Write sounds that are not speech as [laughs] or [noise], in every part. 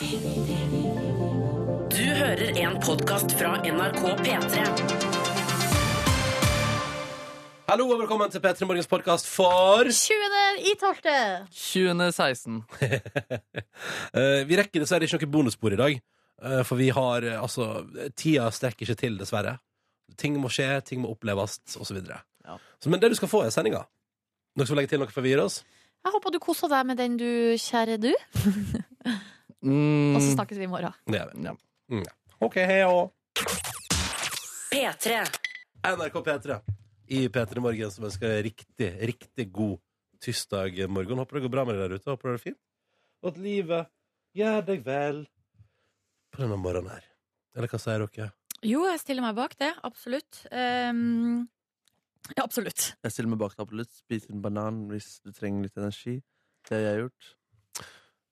Du hører en podkast fra NRK P3. Hallo og velkommen til P3 Morgens podkast for 20. i 12. 2016. [laughs] Eh, Vi rekker dessverre ikke noe bonusspor i dag. eh, for vi har eh, altså Tida strekker ikke til, dessverre. Ting må skje, ting må oppleves, osv. Ja. Så, men det du skal få, er sendinga. Dere skal legge til noe før vi gir oss? Jeg håper du koser deg med den du, kjære du. [laughs] Mm, Og så snakkes vi i morgen. Det gjør vi. ja. Mm. OK, hei og P3. NRK P3 i P3 Morgen som ønsker deg riktig, riktig god tirsdag morgen. Håper det går bra med deg der ute. Håper det er fint. Og at livet gjør deg vel på denne morgenen her. Eller hva sier dere? Jo, jeg stiller meg bak det. Absolutt. Um, ja, absolutt. Jeg stiller meg bak det. Absolutt. Spiser en banan hvis du trenger litt energi. Det har jeg gjort.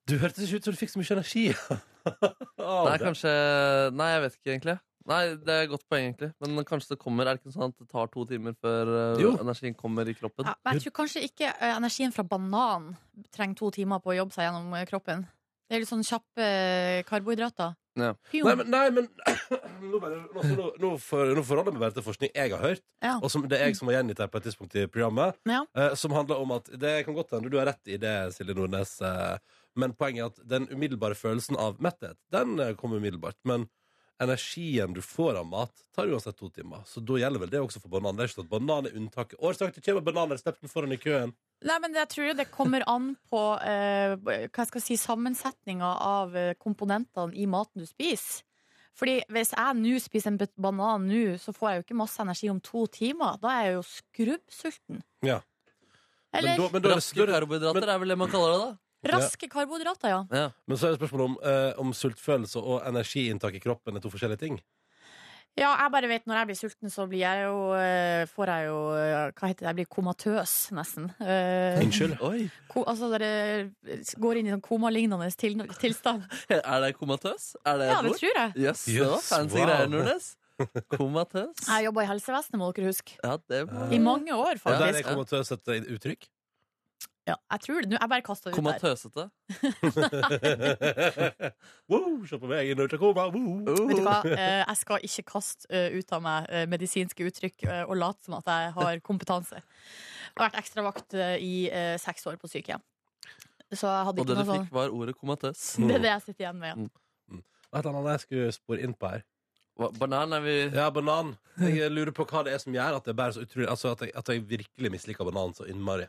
Du hørtes ikke ut som du fikk så mye energi. [laughs] oh, Nei, det- kanskje Nei, jeg vet ikke egentlig. Nei, Det er et godt poeng, egentlig. Men kanskje det kommer. Er det ikke sånn at det tar to timer før uh, Jo. energien kommer i kroppen? Ja, men jeg tror kanskje ikke eh, energien fra banan trenger to timer på å jobbe seg gjennom eh, kroppen. Det er litt sånn kjappe eh, karbohydrater. Ja. Nei, men, nei, men [coughs] nå, bare, nå, nå, for, nå forholder jeg meg bare til forskning jeg har hørt, Ja. og som det er jeg som har gjengitt her på et tidspunkt i programmet, Ja. eh, som handler om at Det kan godt hende du har rett i det, Silje Nordnes, eh, men poenget er at den umiddelbare følelsen av metthet, den eh, kommer umiddelbart. Men energien du får av mat, tar uansett to timer. Så da gjelder vel det også for banan. Det er ikke sånn at banan er unntaket. Årsak til kommer den foran i køen. Nei, men jeg tror det kommer an på eh, hva jeg skal si, sammensetninga av eh, komponentene i maten du spiser. Fordi hvis jeg nå spiser en banan nå, så får jeg jo ikke masse energi om to timer. Da er jeg jo skrubbsulten. Ja. Eller Men da, men da, er det- Raske karbohydrater er vel det man kaller det, da? Raske karbohydrater, ja. Ja. Men så er det spørsmålet om, eh, om sultfølelse og energiinntak i kroppen er to forskjellige ting. Ja, jeg bare vet når jeg blir sulten, så blir jeg jo eh, Får jeg jo eh, Hva heter det? Jeg blir komatøs, nesten. Eh, Unnskyld. [laughs] Oi! ko, altså dere går inn i sånn komalignende til, tilstand. [laughs] Er det komatøs? Er det Ja, et det ord? tror jeg. Yes, det var Yes, fancy wow. greier, Nordnes. Komatøs. Jeg jobba i helsevesenet, må dere huske. Ja, det må... I mange år, Og der faktisk. er komatøs et uttrykk. Ja, jeg tror det. Nå, jeg bare kasta det ut der. Komatøsete. [laughs] [laughs] wow, se på meg, jeg er nødt til å komme. Wow. Vet du hva? Eh, Jeg skal ikke kaste eh, ut av meg eh, medisinske uttrykk og late som at jeg har [laughs] kompetanse. Jeg har vært ekstravakt i seks år på sykehjem. Så jeg hadde Og ikke det du sånn fikk, var ordet komatøs. Det er det jeg sitter igjen med. Ja. Et eller annet jeg skulle spore inn på her. Hva- Banan er vi Ja, banan. Jeg lurer på hva det er som gjør at det er bare så utrolig Altså at jeg, at jeg virkelig misliker banan så innmari.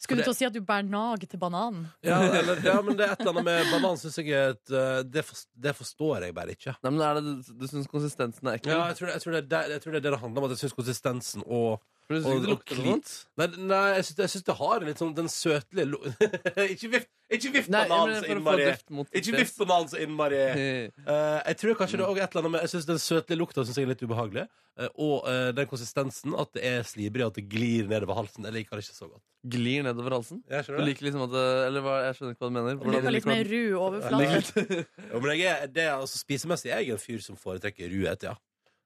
Skulle du til å si at du bærer nag til bananen? Ja, [laughs] eller, ja, men det er et eller annet med banan syns jeg er et uh, det, for, det forstår jeg bare ikke. Nei, men er det Du, syns konsistensen er ekkel? Ja, jeg tror, det, jeg, tror det, det- jeg tror det er det det handler om, at jeg syns konsistensen og For du og, ikke det lukter noe vondt? Nei, nei jeg, syns, jeg syns det har en litt sånn den søtlige lu- [laughs] Ikke vift, ikke vift Nei, bananen men så for å få innmari. mot Ikke fjes. vift bananen så innmari. Eh, [laughs] Eh, jeg tror kanskje det er også et eller annet med Jeg synes Den søtlige lukta synes jeg er litt ubehagelig. Eh, og eh, den konsistensen, at det er slibrig, at det glir nedover halsen. Jeg liker det ikke så godt. Glir nedover halsen? Jeg Du skjønner liker liksom at det- Eller hva, jeg skjønner ikke hva du mener. Du Hvordan liker litt mer du ru Jeg overflate. Jo, men jeg er, det er, altså, Spisemessig er jeg en fyr som foretrekker ruhet, ja.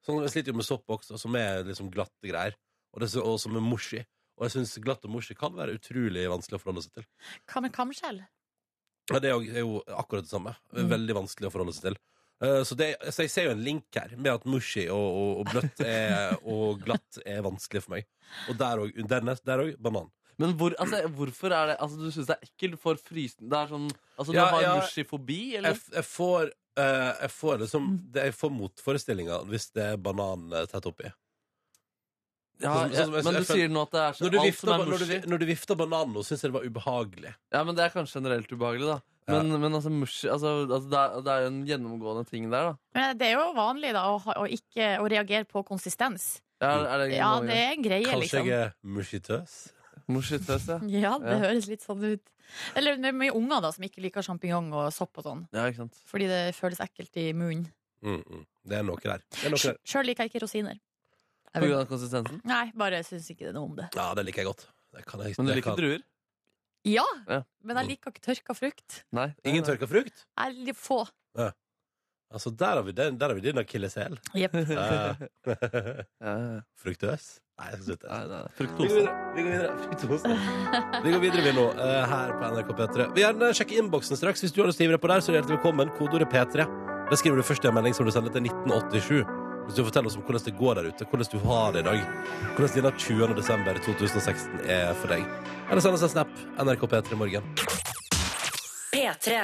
Sånn, jeg sliter jo med sopp også, som er liksom glatte greier. Og, det, er og som er mushy. Og jeg syns glatt og mushy kan være utrolig vanskelig å forholde seg til. Hva med kamskjell? Ja, det er jo, er jo akkurat det samme. Mm. Veldig vanskelig å forholde seg til. Eh, så, det, så jeg ser jo en link her med at mushy og, og, og bløtt er, og glatt er vanskelig for meg. Og der òg. Dernest der òg banan. Men hvor, altså, hvorfor er det Altså, du syns det er ekkelt for frysende Det er sånn Altså, du Ja, har ja. mushifobi, Jeg, eller? Jeg, jeg får uh, jeg får liksom Jeg får motforestillinger hvis det er banan eh, tett oppi. Ja, sånn- ja, sånn men du sier nå at det er så Når du alt vifter, som er ba- når mushy. når du vifter bananen nå, syns jeg det var ubehagelig. Ja, men det er kanskje generelt ubehagelig, da. Men, men altså, mushy altså, altså, det, er, det er jo en gjennomgående ting der, da. Men det er jo vanlig da å, ha- å, ikke, å reagere på konsistens. Ja, er det Ja, det er en greie, Kanskje liksom. jeg er mushitøs? Mushitøs, ja. Ja, det Ja. høres litt sånn ut. Eller det er mye unger da som ikke liker sjampinjong og sopp og sånn. Ja, ikke sant. Fordi det føles ekkelt i munnen. Mm, mm. Det er noe der. Det er noe der. Sjøl liker jeg ikke rosiner. På grunn av konsistensen. Nei, bare syns ikke det er noe om det. Ja, det liker jeg godt. Det kan jeg, Men du liker kan- druer? Ja, Ja. men jeg liker ikke tørka frukt. Nei. Ingen tørka frukt? Jeg er få. Ja, Altså, der har vi, den, der har vi din akilleshæl. Yep. [laughs] [laughs] Fruktøs? Nei, jeg skal slutte. Nei, nei, Vi går fruktose. videre. Vi går videre. Fruktose. Vi går videre vi nå, eh, her på NRK P3. Vi gjerne sjekke innboksen straks. Hvis du har lyst til å hive deg på der, så er du hjertelig velkommen. Kodeordet P3. Det skriver du først i en melding som du sender til 1987. Hvis du forteller oss om hvordan det går der ute, hvordan du har det i dag. Hvordan denne 20. desember 2016 er for deg. Eller send oss en snap. NRK P3 Morgen. P3.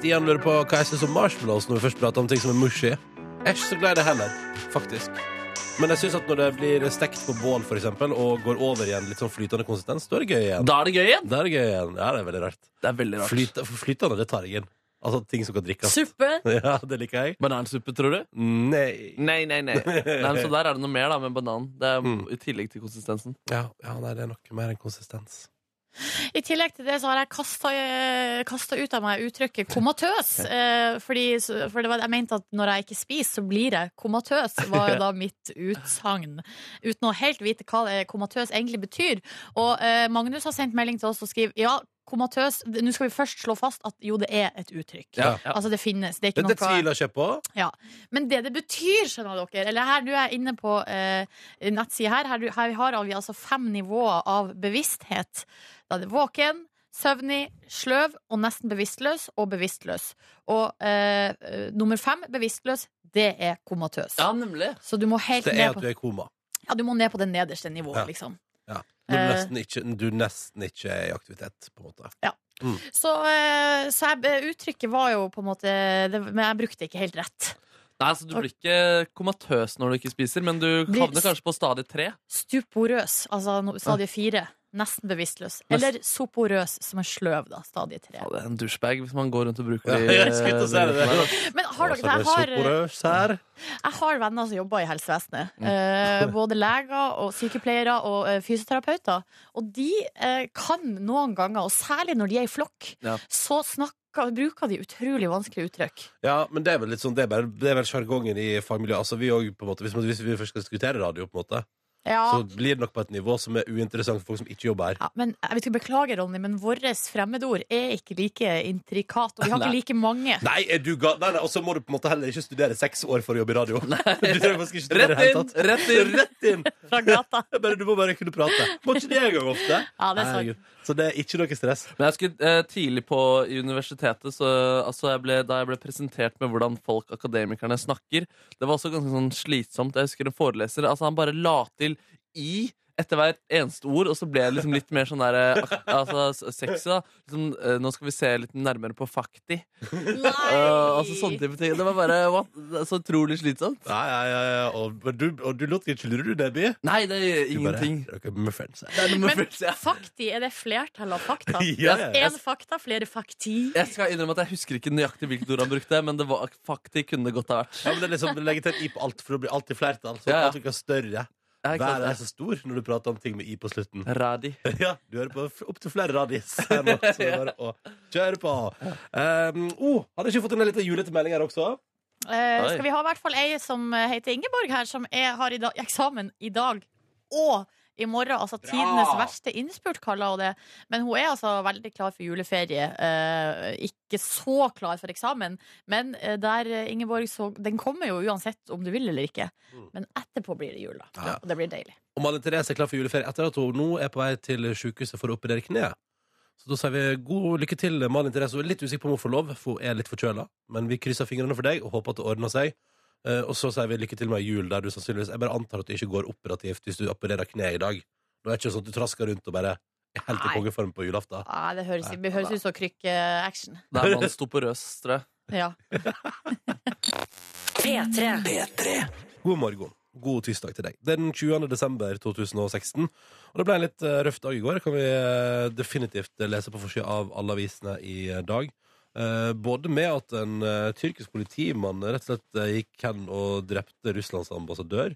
Stian lurer på hva jeg syns om marshmallows når vi først prater om ting som er mushy. Jeg er ikke så glad i det heller, faktisk. Men jeg synes at når det blir stekt på bål for eksempel, og går over i en litt sånn flytende konsistens, da er det gøy igjen. Da er det gøy igjen! Da er det gøy igjen. Ja, det er veldig rart. Det er veldig rart. Flyt, flytende, det tar jeg inn. Altså ting som kan drikkes. Suppe. [laughs] Ja, det liker jeg. Banansuppe, tror du? Nei. Nei, nei, nei. [laughs] nei så der er det noe mer da med banan. Det er Mm. I tillegg til konsistensen. Ja, ja, nei, det er noe mer enn konsistens. I tillegg til det så har jeg kasta ut av meg uttrykket komatøs. [laughs] Eh, fordi, for det var, jeg mente at når jeg ikke spiser, så blir jeg komatøs, var jo da mitt utsagn. Uten å helt vite hva det komatøs egentlig betyr. Og eh, Magnus har sendt melding til oss og skriver ja, komatøs Nå skal vi først slå fast at jo, det er et uttrykk. Ja. Ja. Altså, det finnes. Det er ikke Dette noe tviler jeg på. men det det betyr, skjønner dere Eller her, du er inne på eh, nettsida her. Her, her har vi altså fem nivåer av bevissthet. Da er det våken, søvnig, sløv og nesten bevisstløs og bevisstløs. Og eh, eh, nummer fem, bevisstløs, det er komatøs. Ja, nemlig. Så du må helt Det er ned at på, du er i koma. ja, du må ned på det nederste nivået, Ja. liksom. Når du Eh. nesten ikke, du nesten ikke er i aktivitet, på en måte. Så, Mm. så jeg, uttrykket var jo på en måte det, Men jeg brukte det ikke helt rett. Nei, så Du blir ikke komatøs når du ikke spiser, men du havner kanskje på stadie tre. Stuporøs, altså no- stadie fire. Nesten bevisstløs. Eller soporøs, som er sløv, da. Stadie tre. Ja, det er en douchebag hvis man går rundt og bruker Ja, [laughs] jeg skulle si det. Men har dere, er jeg har. Jeg har venner som jobber i helsevesenet. Eh, [laughs] både leger og sykepleiere og eh, fysioterapeuter. Og de eh, kan noen ganger, og særlig når de er i flokk, Ja. så snakker, bruker de utrolig vanskelige uttrykk. Ja, men det er vel litt sånn Det er, bare, det er vel sjargongen i fagmiljøet. Altså, vi også, på en måte, hvis, hvis vi først skal diskutere radio, på en måte Ja, så blir det nok på et nivå som er uinteressant for folk som ikke jobber her. ja, men jeg vet ikke, Beklager, Ronny, men våre fremmedord er ikke like intrikat. Og vi har Nei. ikke like mange. Nei, er du ga... Nei, nei, og så må du på en måte heller ikke studere seks år for å jobbe i radio. [laughs] Du trenger faktisk ikke studere Rett inn! Rett inn! Rett inn! Fra gata. [laughs] Bare, du må bare kunne prate. Må ikke det engang ofte. Ja, det er sant. Så det er ikke noe stress. Men jeg skulle eh, tidlig på i universitetet, så altså jeg ble, da jeg ble presentert med hvordan folk, akademikerne, snakker Det var også ganske sånn slitsomt. Jeg husker en foreleser altså han bare la til i etter hvert eneste ord, og så ble det liksom litt mer sånn der eh, altså, sexy. da liksom, eh, Nå skal vi se litt nærmere på fakti. Nei! Uh, altså sånne type ting. Det var bare what? Så utrolig slitsomt. Ja, ja, ja, ja. Og, du, og du lot ikke lure, du, Debbie? Nei, det er ingenting. bare, ingenting. Med friends. Det er med Men friends, ja. fakti, er det flertall av fakta? [laughs] Ja, ja, ja. Én fakta, flere fakti. Jeg skal innrømme at jeg husker ikke nøyaktig hvilket ord han brukte, men det var fakti kunne det godt ha vært. Ja, men det er liksom, du legger til et i på alt, for det blir alltid flertall. Så Ja, ja. alt blir større. Jeg er er så stor når du prater om ting med i på slutten. [laughs] Radi. Ja, du hører på opptil flere radis her nå, så det er bare å kjøre på. Um, oh, hadde ikke fått en liten julete melding her også? Eh, skal vi ha i hvert fall ei som heter Ingeborg her, som er, har i dag, eksamen i dag og i morgen. Altså tidenes verste innspurt, kaller hun det. Men hun er altså veldig klar for juleferie. Eh, ikke så klar for eksamen, men eh, der, eh, Ingeborg, så den kommer jo uansett om du vil eller ikke. Mm. Men etterpå blir det jul, da. Ja. Og det blir deilig. Og Malin Therese er klar for juleferie etter at hun nå er på vei til sykehuset for å operere kneet. Så da sier vi god lykke til, Malin Therese. Hun er litt usikker på om hun får lov, for hun er litt forkjøla. Men vi krysser fingrene for deg og håper at det ordner seg. Eh, og så sier vi lykke til med jul, der du sannsynligvis Jeg bare antar at du ikke går operativt hvis du opererer kneet i dag. Nå er det ikke sånn at du trasker rundt og bare er helt i Nei. kongeform på julaften. Nei, det høres, Nei, det høres ut som krykke-action. [laughs] Da er man stoporøs, tror jeg. Ja. [laughs] P3. God morgen. God tirsdag til deg. Det er den 20. desember 2016. Og det ble en litt eh, røff dag i går. Det kan vi eh, definitivt lese på forsida av alle avisene i eh, dag. Eh, både med at en eh, tyrkisk politimann rett og slett eh, gikk hen og drepte Russlands ambassadør.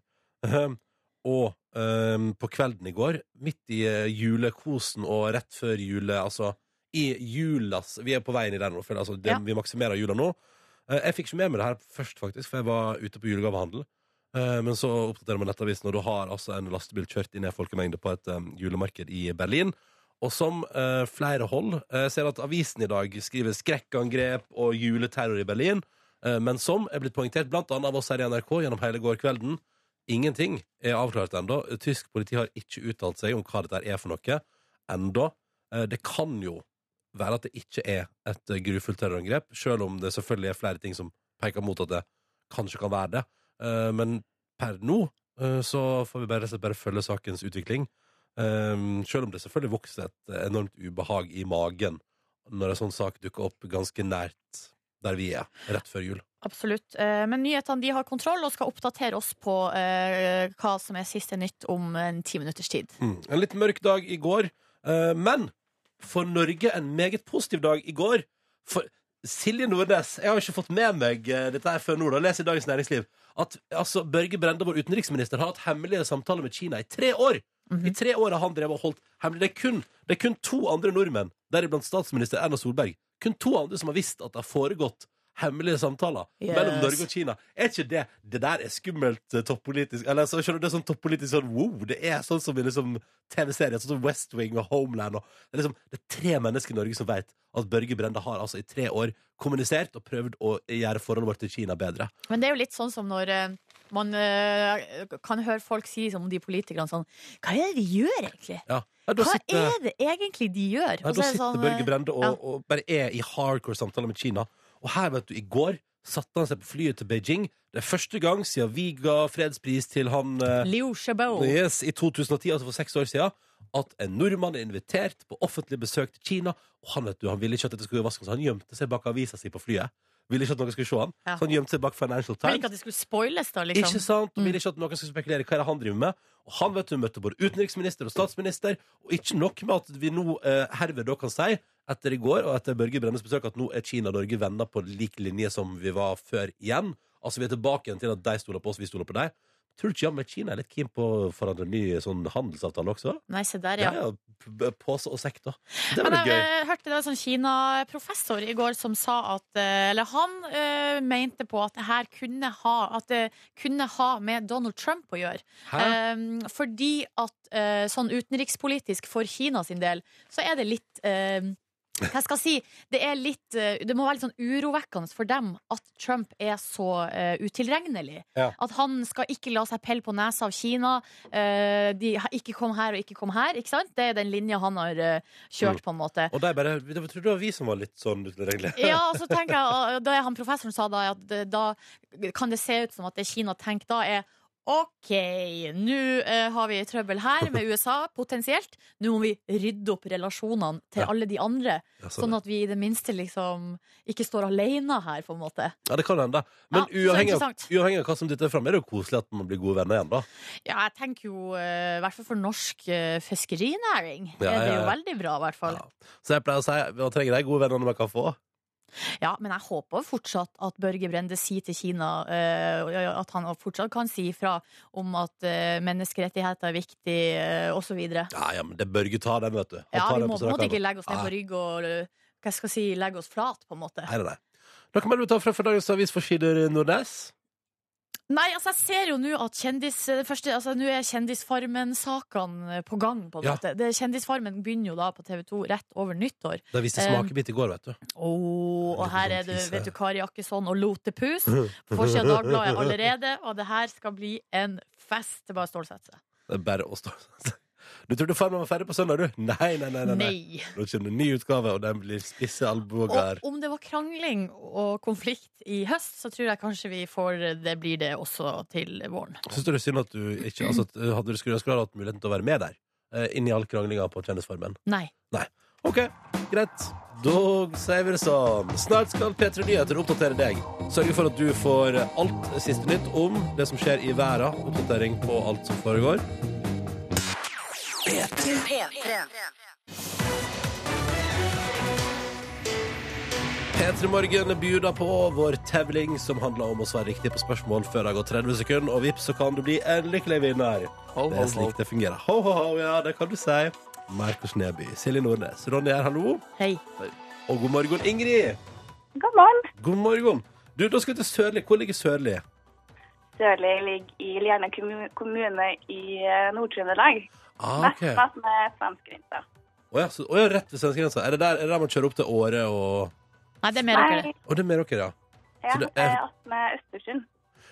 Og eh, på kvelden i går, midt i julekosen og rett før jule Altså i julas Vi er på veien i den nå, altså, det, Ja. vi maksimerer jula nå. Jeg fikk ikke med meg det her først, faktisk, for jeg var ute på julegavehandel. Eh, Men så oppdaterer man Nettavisen, og du har altså en lastebil kjørt inn i en folkemengde på et julemarked i Berlin. Og som eh, flere hold eh, ser at avisen i dag skriver 'skrekkangrep' og 'juleterror i Berlin'. Eh, Men som er blitt poengtert blant annet av oss her i NRK gjennom hele går kvelden, ingenting er avklart ennå. Tysk politi har ikke uttalt seg om hva dette er for noe ennå. Eh, Det kan jo være at det ikke er et eh, grufullt terrorangrep, selv om det selvfølgelig er flere ting som peker mot at det kanskje kan være det. Eh, Men per nå så får vi bare, bare følge sakens utvikling. Um, selv om det selvfølgelig vokser et enormt ubehag i magen når en sånn sak dukker opp ganske nært der vi er, rett før jul. Absolutt. Eh, Men nyhetene de har kontroll og skal oppdatere oss på eh, hva som er siste nytt om en ti minutters tid. Mm. En litt mørk dag i går, eh, men for Norge en meget positiv dag i går. For Silje Nordnes, jeg har ikke fått med meg dette her før nå, da, les i Dagens Næringsliv, at altså, Børge Brende, vår utenriksminister, har hatt hemmelige samtaler med Kina i tre år. I tre år har han drevet og holdt hemmelig. Det er kun, det er kun to andre nordmenn, deriblant statsminister Erna Solberg, kun to andre som har visst at det har foregått hemmelige samtaler Yes. mellom Norge og Kina. Er ikke det Det der er skummelt eh, toppolitisk Eller så skjønner du, det er sånn toppolitisk sånn wow, det er sånn som i liksom TV-serier, sånn som West Wing og Homeland og det, er liksom, det er tre mennesker i Norge som vet at Børge Brende har altså i tre år kommunisert og prøvd å gjøre forholdet vårt til Kina bedre. Men det er jo litt sånn som når eh, man eh, kan høre folk si som de politikerne sånn Hva er det de gjør, egentlig? Ja. Ja, Hva sitter- er det egentlig de gjør? Ja, da er sitter sånn, Børge Brende og, og bare er i hardcore samtaler med Kina. Og her, vet du, i går satte han seg på flyet til Beijing. Det er første gang siden vi ga fredspris til han eh, Liu Xiaobo. yes, i 2010, altså for seks år siden, at en nordmann er invitert på offentlig besøk til Kina. Og han vet du, han ville ikke at dette skulle vaskes, så han gjemte seg bak avisa si på flyet. Ville ikke at noen skulle se han. Ja. Så han gjemte seg bak Financial Times. Men ikke at det skulle spoiles, da, liksom. Ikke sant? Og Mm. ville ikke at noen skulle spekulere hva er det han driver med. Og han vet du, møtte både utenriksminister og statsminister. Og ikke nok med at vi nå eh, herved da kan si, etter i går og etter Børge Brennes besøk, at nå er Kina og Norge venner på lik linje som vi var før igjen. Altså Vi er tilbake igjen til at de stoler på oss, vi stoler på dem. Tror du ikke jammen Kina er litt keen på å forandre ny sånn handelsavtale også? Nei, se der, Ja, ja. ja. jo Pose og sekk, da. Det var Men litt jeg gøy. eh, hørte det var en sånn Kina-professor i går som sa at eh, Eller han eh, mente på at det her kunne ha At det kunne ha med Donald Trump å gjøre. Eh, fordi at eh, sånn utenrikspolitisk for Kina sin del, så er det litt eh, hva skal jeg si? Det er litt eh, Det må være litt sånn urovekkende for dem at Trump er så uh, utilregnelig. Ja. At han skal ikke la seg pelle på nesa av Kina. Uh, de, ikke kom her og ikke kom her. Ikke sant? Det er den linja han har uh, kjørt, på en måte. Og de bare Det var, tror du det var vi som var litt sånn utilregnelige. Ja, og så tenker jeg, [laughs] da det han professoren sa da, at det- da kan det se ut som at det Kina tenker da er OK, nå eh, har vi trøbbel her med [laughs] USA, potensielt. Nå må vi rydde opp relasjonene til Ja. alle de andre. Ja, Sånn at vi i det minste liksom ikke står alene her, på en måte. Ja, det kan hende. Men Ja, så uavhengig, av, interessant. uavhengig av hva som dytter fram, er det jo koselig at man blir gode venner igjen, da. Ja, jeg tenker jo, eh, i hvert fall for norsk eh, fiskerinæring, Ja, er det ja, jo ja. veldig bra, i hvert fall. Ja. Så jeg pleier å si man trenger de gode vennene man kan få. Ja, men jeg håper fortsatt at Børge Brende sier til Kina uh, at han fortsatt kan si ifra om at uh, menneskerettigheter er viktig, uh, osv. Ja, Ja, ja, men det Børge tar den, vet du. Han tar vi må på en måte ikke legge oss ned på rygg og eh, hva skal jeg si, legge oss flat, på en måte. Nei, nei. Da kan vi ta fra for dagens avisforsider Nordnes. Nei, altså jeg ser jo nå at kjendis, det første, altså nå er Kjendisfarmen-sakene på gang, på en Ja. måte. Det, Kjendisfarmen begynner jo da på TV 2 rett over nyttår. Da viste Um, smakebit i går, vet du. Oh, og her er det vet du, Kari Jakkesson og Lotepus. På [laughs] forsida av Dagbladet allerede, og det her skal bli en fest. Det er bare å stålsette seg. Det er bare å stå Du trodde Farmen var ferdig på søndag, du? Nei, nei, nei. nei, nei. Nei. Nå kommer det en ny utgave, og den blir spisse albuer. Om det var krangling og konflikt i høst, så tror jeg kanskje vi får det blir det også til våren. Syns du det er synd at du ikke altså, uh, Hadde du skulle ønske du hadde hatt muligheten til å være med der? Uh, Inni all kranglinga på Kjendisfarmen. Nei. OK, greit. Vi det sånn. Snart skal P3 Nyheter oppdatere deg. Sørge for at du får alt siste nytt om det som skjer i verden. Oppdatering på alt som foregår. P3 Morgen bjuder på vår tevling som handler om å svare riktig på spørsmål før det har gått 30 sekunder. Og vips, så kan du bli en lykkelig vinner. Ho, Det ho, er slik det fungerer. Ho, ho, ho, ja, det kan du si. Markus Neby, Silje Nordnes, Ronny her, hallo. Hei. Og god morgen, Ingrid. God morgen. God morgen. Du, da skal vi til Sørli. Hvor ligger Sørli? Sørli ligger i Lierne kommune i eh, Nord-Trøndelag. Ah, okay. Mest med svenskegrensa. Å ja, så, å ja, rett ved svenskegrensa. Er det der, er det der man kjører opp til Åre og Nei, det er mer dere. Nei, Å, det er Meråker, ja. Ja, Så det det er- er med Østersund.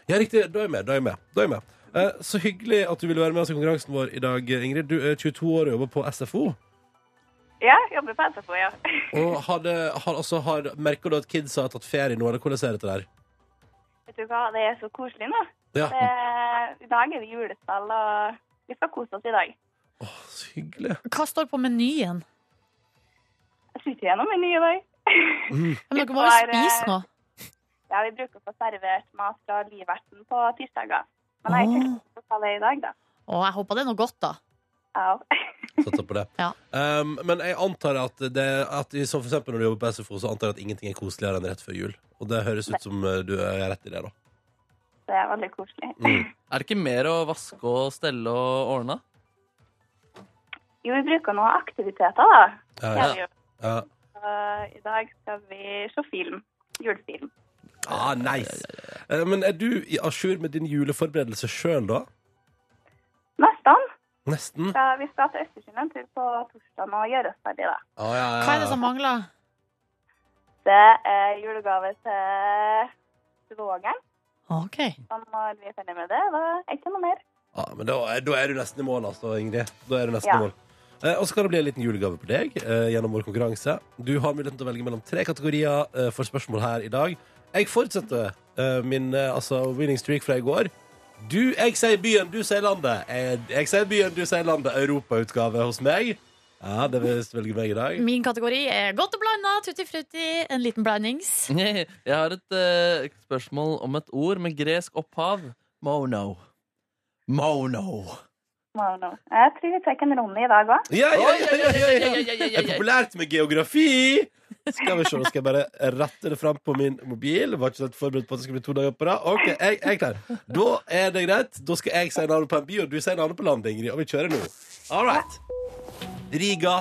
Ja, riktig. Da er jeg med. Da er jeg med. Da er jeg med. Eh, så hyggelig at du ville være med oss i konkurransen vår i dag, Ingrid. Du er 22 år og jobber på SFO. Ja, jobber på SFO, ja. [laughs] Og har, det, har, altså, har, merker du at kidsa har tatt ferie nå, eller hvordan ser dette der? Vet du hva, det er så koselig nå. Ja, Det, I dag er det julespill, og vi skal kose oss i dag. Åh, så hyggelig. Hva står på menyen? Jeg sitter ikke gjennom menyen i dag. Men dere må jo spise eh, noe. Ja, vi bruker å få servert mat fra Liverten på tirsdager. Men jeg Åh. tenker til å ta det i dag, da. Å, jeg håper det er noe godt, da. Ja. Satser på det. [laughs] Ja. Um, men jeg antar at, det, at som for eksempel når du jobber på SFO, så antar jeg at ingenting er koseligere enn rett før jul. Og det høres ut som eh, du er rett i det, da. Det er veldig koselig. Mm. Er det ikke mer å vaske og stelle og ordne? Jo, vi bruker noen aktiviteter, da. Ja, ja. Ja. I dag skal vi se film. Julefilm. Ah, nice. Eh, Men er du i à jour med din juleforberedelse sjøl, da? Nesten. Nesten? Så vi skal til Østersund en tur på torsdag og gjøre oss ferdig, da. Ah, ja, ja, Hva er det som mangler? Det er julegave til svogeren. OK. Så når vi er ferdig med det, da er det ikke noe mer. Ah, men da, da er du nesten i mål, altså, Ingrid. Da er du nesten Ja. i mål. Eh, og så kan det bli en liten julegave på deg eh, gjennom vår konkurranse. Du har muligheten til å velge mellom tre kategorier eh, for spørsmål her i dag. Jeg fortsetter eh, min eh, altså, winning streak fra i går. Du, jeg sier byen, du sier landet. Jeg, jeg sier byen, du sier landet. Europautgave hos meg. Ja, det vil velge meg i dag. Min kategori er godt og blanda, tutti frutti, en liten blandings. [laughs] Jeg har et eh, spørsmål om et ord med gresk opphav. Mono. Mono. Mono. Jeg tror vi tar en runde i dag òg. Ja, ja, ja, ja, ja, ja. Det er populært med geografi. Skal vi se, nå skal jeg bare rette det fram på min mobil. Var ikke så forberedt på at det skulle bli to dager på rad. Ok, jeg, jeg er klar. Da er det greit. Da skal jeg si navnet på en by, og du sier navnet på landet, Ingrid. Og vi kjører nå. All right. Riga.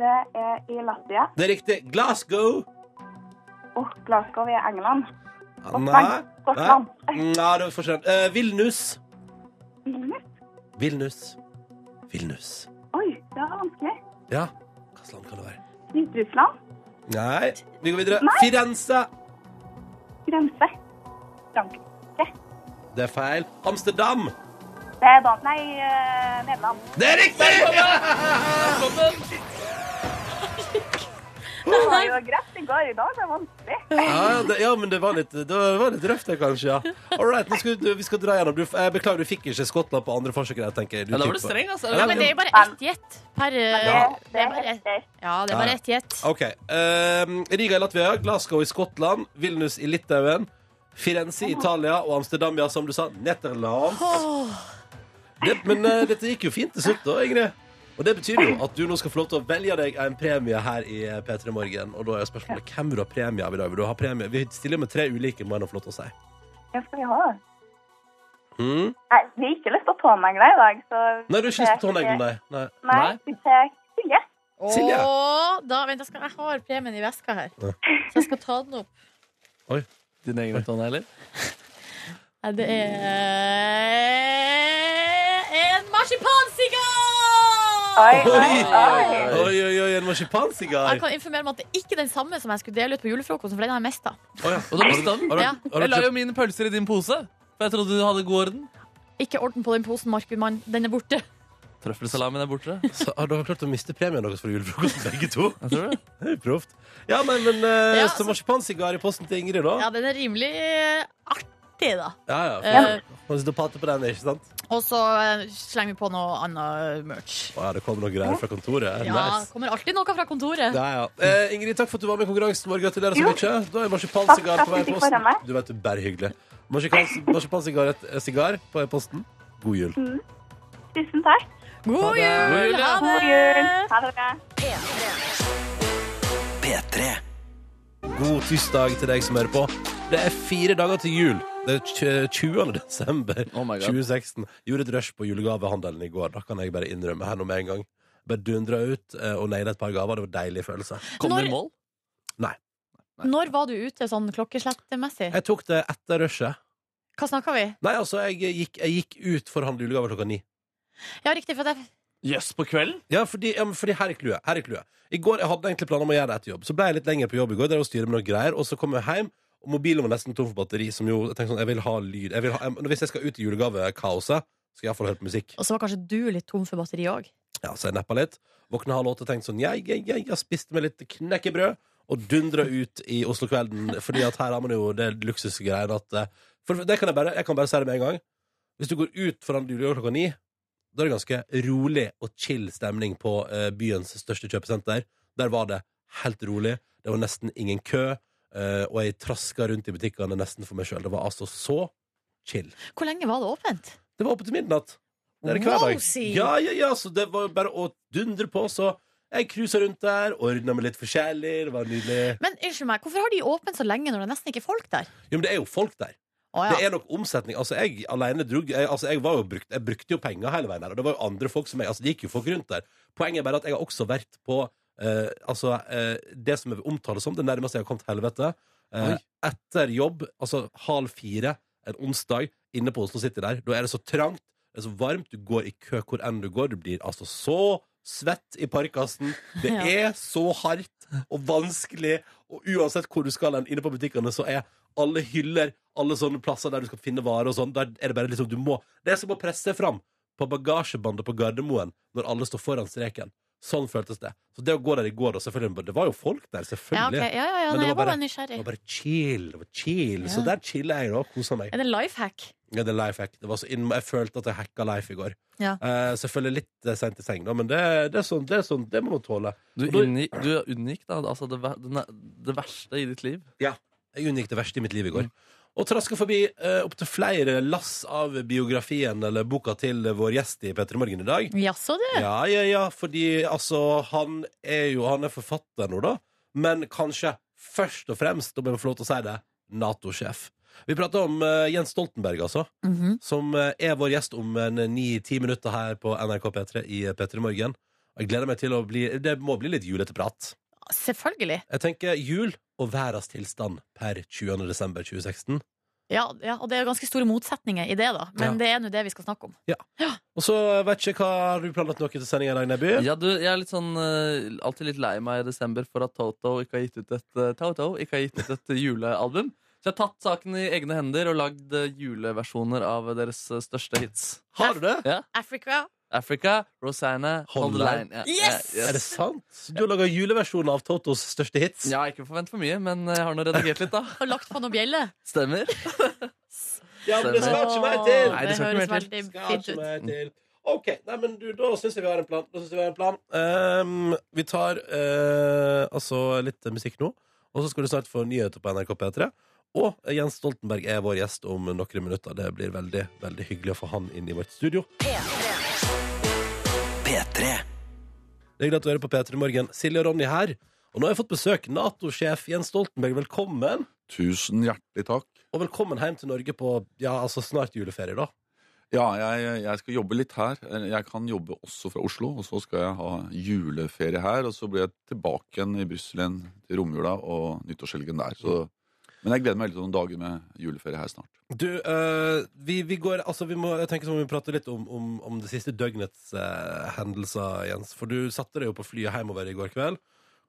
Det er i Latvia. Det er riktig. Glasgow. Oh, Glasgow i England. Nei. Nei. Nei, det var forskjell. Uh, Vilnus. Vilnius. Vilnus. Vilnus. Oi, det var vanskelig. Ja. Hvilket land kan det være? Hviterussland. Nei. Vi går videre. Nei. Firenze. Grense. Frankrike. Det er feil. Amsterdam. Det er da Nei, eh, Nederland. Det er riktig! Det var jo greit i går. I dag det er vanskelig. Ja, det, ja, men det var litt, det var litt røft, det, kanskje. ja All right, nå skal vi, vi skal dra gjennom. Du, jeg beklager, du fikk ikke Skottland på andre forsøk. Jeg tenker du Ja, da var du tipper- streng, altså. Ja, men det er jo bare ett gjett per Det, eh, det er bare, greit. Ja, det er bare ett gjett. OK. ehm, Riga i Latvia, Glasgow i Skottland, Vilnius i Litauen, Firenze i Italia og Amsterdam, ja, som du sa, Netherlands. Det, men eh, dette gikk jo fint til slutt, da, Ingrid. Og det betyr jo at du nå skal få lov til å velge deg en premie her i eh, P3 Morgen. Og da er spørsmålet hvem vil du ha premie av i dag? Vil du ha premie? Vi stiller med tre ulike, må jeg nå få lov til å si. Hva skal vi ha? Mm. Nei, vi har ikke lyst til å tånegle i dag, så Nei, du har ikke lyst på å nei. nei. Nei, Nei. vi tar Silje. Silje. Åh, da, vent, jeg, skal, jeg har premien i veska her, Ja. så jeg skal ta den opp. Oi. Dine egne tånegler? Nei, Det er en marsipansigar! Oi, oi, Oi, oi. oi, oi, oi en marsipansigar. Jeg kan informere om at det er ikke den samme som jeg skulle dele ut på julefrokosten, for den har jeg mista. Oh, ja. Og da mistet den? Ja. Jeg la jo mine pølser i din pose. For jeg trodde du hadde god orden. Ikke orden på den posen, Markumann. Den er borte. Trøffelsalamien er borte. Så har dere klart å miste premien deres for julefrokosten, begge to? Jeg tror det. Det er proft. Ja, men, men eh, Ja, så marsipansigar i posten til Ingrid, da? Ja, den er rimelig artig, da. Ja, ja. Eh, Man sitter og pater på den, ikke sant? Og så eh, slenger vi på noe annet merch. Å, ja, det kommer noen greier fra kontoret. Ja, Nice. kommer alltid noe fra kontoret. Da, ja. Eh, Ingrid, takk for at du var med i konkurransen vår. Gratulerer så mye. Da er marsipansigar på vei i posten. Du vet, det er bare hyggelig. Marsipans- Marsipansigar på sigar på posten. God jul. Tusen takk. God Ha det. jul! God jul. Ha God det! jul. Ha det. God tirsdag til deg som hører på. Det er fire dager til jul. Det er 20. desember Oh my 2016. Gjorde et rush på julegavehandelen i går. Da kan jeg bare innrømme her nå med en gang. Bare dundra ut eh, og naila et par gaver. Det var en deilig følelse. Kom du Når- i mål? Når var du ute sånn klokkeslettemessig? Jeg tok det etter rushet. Hva snakka vi? Nei, altså, jeg gikk, jeg gikk ut for å handle julegaver klokka ni. Ja, riktig, for det Jøss, på kvelden? Ja, fordi, ja, fordi her er clouet. Er clouet. I går jeg hadde egentlig planer om å gjøre det etter jobb. Så ble jeg litt lenger på jobb i går, der og styre med noe greier, og så kom jeg hjem Og mobilen var nesten tom for batteri. Som jo, jeg tenkte sånn, jeg vil ha lyd jeg vil ha, jeg, Hvis jeg skal ut i julegavekaoset, skal jeg iallfall høre på musikk. Og så var kanskje du litt tom for batteri òg. Ja, Så jeg neppa litt. Våkna halv åtte og tenkte sånn Jeg, jeg, jeg, jeg spiste meg litt knekkebrød og dundra ut i Oslo-kvelden. Fordi at her har man jo det luksusgreiene at eh, For det kan jeg bare Jeg kan bare si det med en gang. Hvis du går ut foran julegave klokka ni, da er det ganske rolig og chill stemning på eh, byens største kjøpesenter. Der var det helt rolig. Det var nesten ingen kø. Eh, og jeg traska rundt i butikkene nesten for meg sjøl. Det var altså så chill. Hvor lenge var det åpent? Det var åpent til midnatt. Det er hver dag. Ja, ja, ja, så det var bare å dundre på. Så jeg cruisa rundt der, ordna med litt forskjellig. Det var nydelig. Men unnskyld meg, hvorfor har de åpent så lenge når det nesten ikke er folk der? Jo, men det er jo folk der. Å, Det er nok omsetning. Altså, jeg alene drog jeg, altså, jeg, brukt, jeg brukte jo penger hele veien der, og det var jo andre folk som jeg Altså, det gikk jo folk rundt der. Poenget er bare at jeg har også vært på eh, altså, eh, det som jeg vil omtale som det nærmeste jeg har kommet helvete. Eh, etter jobb, altså halv fire en onsdag, inne på Oslo City der, da er det så trangt, det er så varmt, du går i kø hvor enn du går, du blir altså så svett i parkasen. Det [laughs] Ja. er så hardt og vanskelig, og uansett hvor du skal hen inne på butikkene, så er alle hyller, alle sånne plasser der du skal finne varer og sånn, der er det bare liksom du må Det er som å presse fram på bagasjebandet på Gardermoen når alle står foran streken. Sånn føltes det. Så det å gå der i går, og selvfølgelig Det var jo folk der, Ja, selvfølgelig. ja, ja, ja Men det var bare Det var bare chill. Det var chill. Ja. Så der chiller jeg, da. Koser meg. Er det life hack? Ja, det er life hack. Det var så inn, jeg følte at jeg hacka life i går. Ja. Uh, selvfølgelig litt eh, sent i seng, da, men det, det, er sånn, det er sånn, det må man tåle. Du, unngikk, du unngikk da altså det, det, det verste i ditt liv. Ja. Jeg unngikk det verste i mitt liv i går. Og traska forbi uh, opptil flere lass av biografien eller boka til vår gjest i P3 Morgen i dag. Jaså, du? Ja, ja, ja, fordi altså Han er jo Han er forfatter nå, da. Men kanskje først og fremst, om jeg må få lov til å si det, Nato-sjef. Vi prater om eh, Jens Stoltenberg, altså. Mhm. Som eh, er vår gjest om ni-ti minutter her på NRK P3 i P3 Morgen. Jeg gleder meg til å bli Det må bli litt julete prat. Selvfølgelig. Jeg tenker jul og verdens tilstand per 20. desember 2016. Ja, ja, og det er ganske store motsetninger i det, da. Men Ja. det er nå det vi skal snakke om. Ja. Og så vet ikke hva Har du planlagt noe til sendinga i dag, Neby? Ja, du, jeg er litt sånn, eh, alltid litt lei meg i desember for at Toto ikke har gitt ut et, eh, Toto ikke har gitt ut et [laughs] julealbum. Så jeg har tatt saken i egne hender og lagd eh, juleversjoner av deres største hits. Har du det? Ja. Africa. Africa, Rosanna, Hold the Line. Yes! Ja, ja, Er det sant? Du har laga juleversjon av Totos største hits? Ja, ikke forvent for mye, men jeg har nå redigert litt, da. [laughs] Har lagt på noe bjelle. Stemmer. [laughs] Ja, men det skal ikke mer til! Nei, det det skal ikke høres mer til. veldig fint ut. OK, nei, men du, da syns jeg vi har en plan. Da synes jeg vi har en plan. Um, vi tar uh, altså litt musikk nå, og så skal du snart få nyheter på NRK P3. Og Jens Stoltenberg er vår gjest om noen minutter. Det blir veldig veldig hyggelig å få han inn i vårt studio. P3. Det er hører på P3 Morgen. Silje og Ronny her. Og nå har jeg fått besøk. Nato-sjef Jens Stoltenberg, velkommen. Tusen hjertelig takk. Og velkommen hjem til Norge på ja, altså snart juleferie, da. Ja, jeg, jeg skal jobbe litt her. Jeg kan jobbe også fra Oslo, og så skal jeg ha juleferie her. Og så blir jeg tilbake igjen i Brussel igjen til romjula og nyttårshelgen der. Så, men jeg gleder meg litt noen dager med juleferie her snart. Du, øh, vi, vi går Altså, vi må Jeg tenker så må vi prate litt om, om, om det siste døgnets øh, hendelser, Jens. For du satte deg jo på flyet hjemover i går kveld.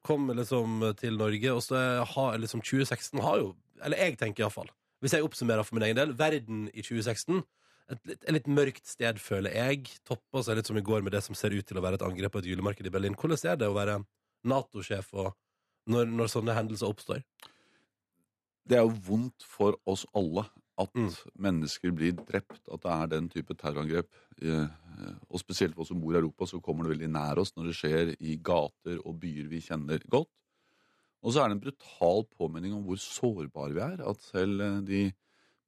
Kom liksom til Norge, og så har liksom 2016 har jo Eller jeg tenker iallfall, hvis jeg oppsummerer for min egen del, verden i 2016 et litt, et litt mørkt sted, føler jeg. Toppa seg litt som i går med det som ser ut til å være et angrep på et julemarked i Berlin. Hvordan er det å være Nato-sjef når, når sånne hendelser oppstår? Det er jo vondt for oss alle at Mm. mennesker blir drept, at det er den type terrorangrep. Eh, Og spesielt for oss som bor i Europa, så kommer det veldig nær oss når det skjer i gater og byer vi kjenner godt. Og så er det en brutal påminning om hvor sårbare vi er. At selv eh, de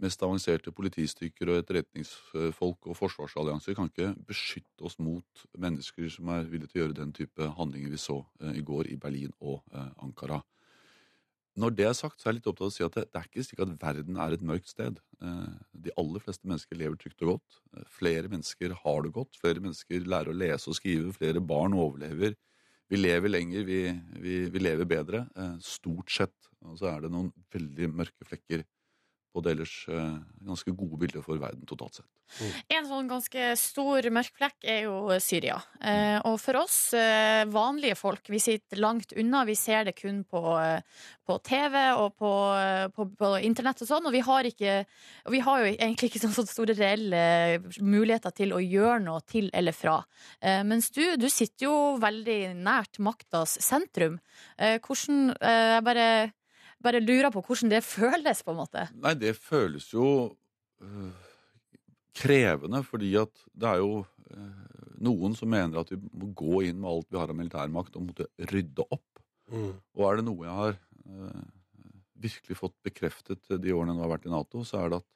mest avanserte politistykker og etterretningsfolk og forsvarsallianser kan ikke beskytte oss mot mennesker som er villige til å gjøre den type handlinger vi så eh, i går i Berlin og Ankara. Når det er sagt, så er jeg litt opptatt av å si at det, det er ikke slik at verden er et mørkt sted. Eh, De aller fleste mennesker lever trygt og godt. Eh, Flere mennesker har det godt. Flere mennesker lærer å lese og skrive. Flere barn overlever. Vi lever lenger, vi, vi, vi lever bedre. eh, Stort sett. Og så er det noen veldig mørke flekker på det ellers eh, ganske gode bildet for verden totalt sett. En sånn ganske stor mørk flekk er jo Syria. Eh, og for oss eh, vanlige folk, vi sitter langt unna. Vi ser det kun på, på TV og på, på, på internett og sånn. Og vi har, ikke, vi har jo egentlig ikke sånn, [laughs] sånne store reelle muligheter til å gjøre noe til eller fra. Mens du, du sitter jo veldig nært maktas sentrum. Hvordan Jeg bare, bare lurer på hvordan det føles, på en måte. Nei, det føles jo øh, krevende, fordi at det er jo øh, noen som mener at vi må gå inn med alt vi har av militærmakt og måtte rydde opp. Mm. Og er det noe jeg har øh, virkelig fått bekreftet de årene jeg har vært i Nato, så er det at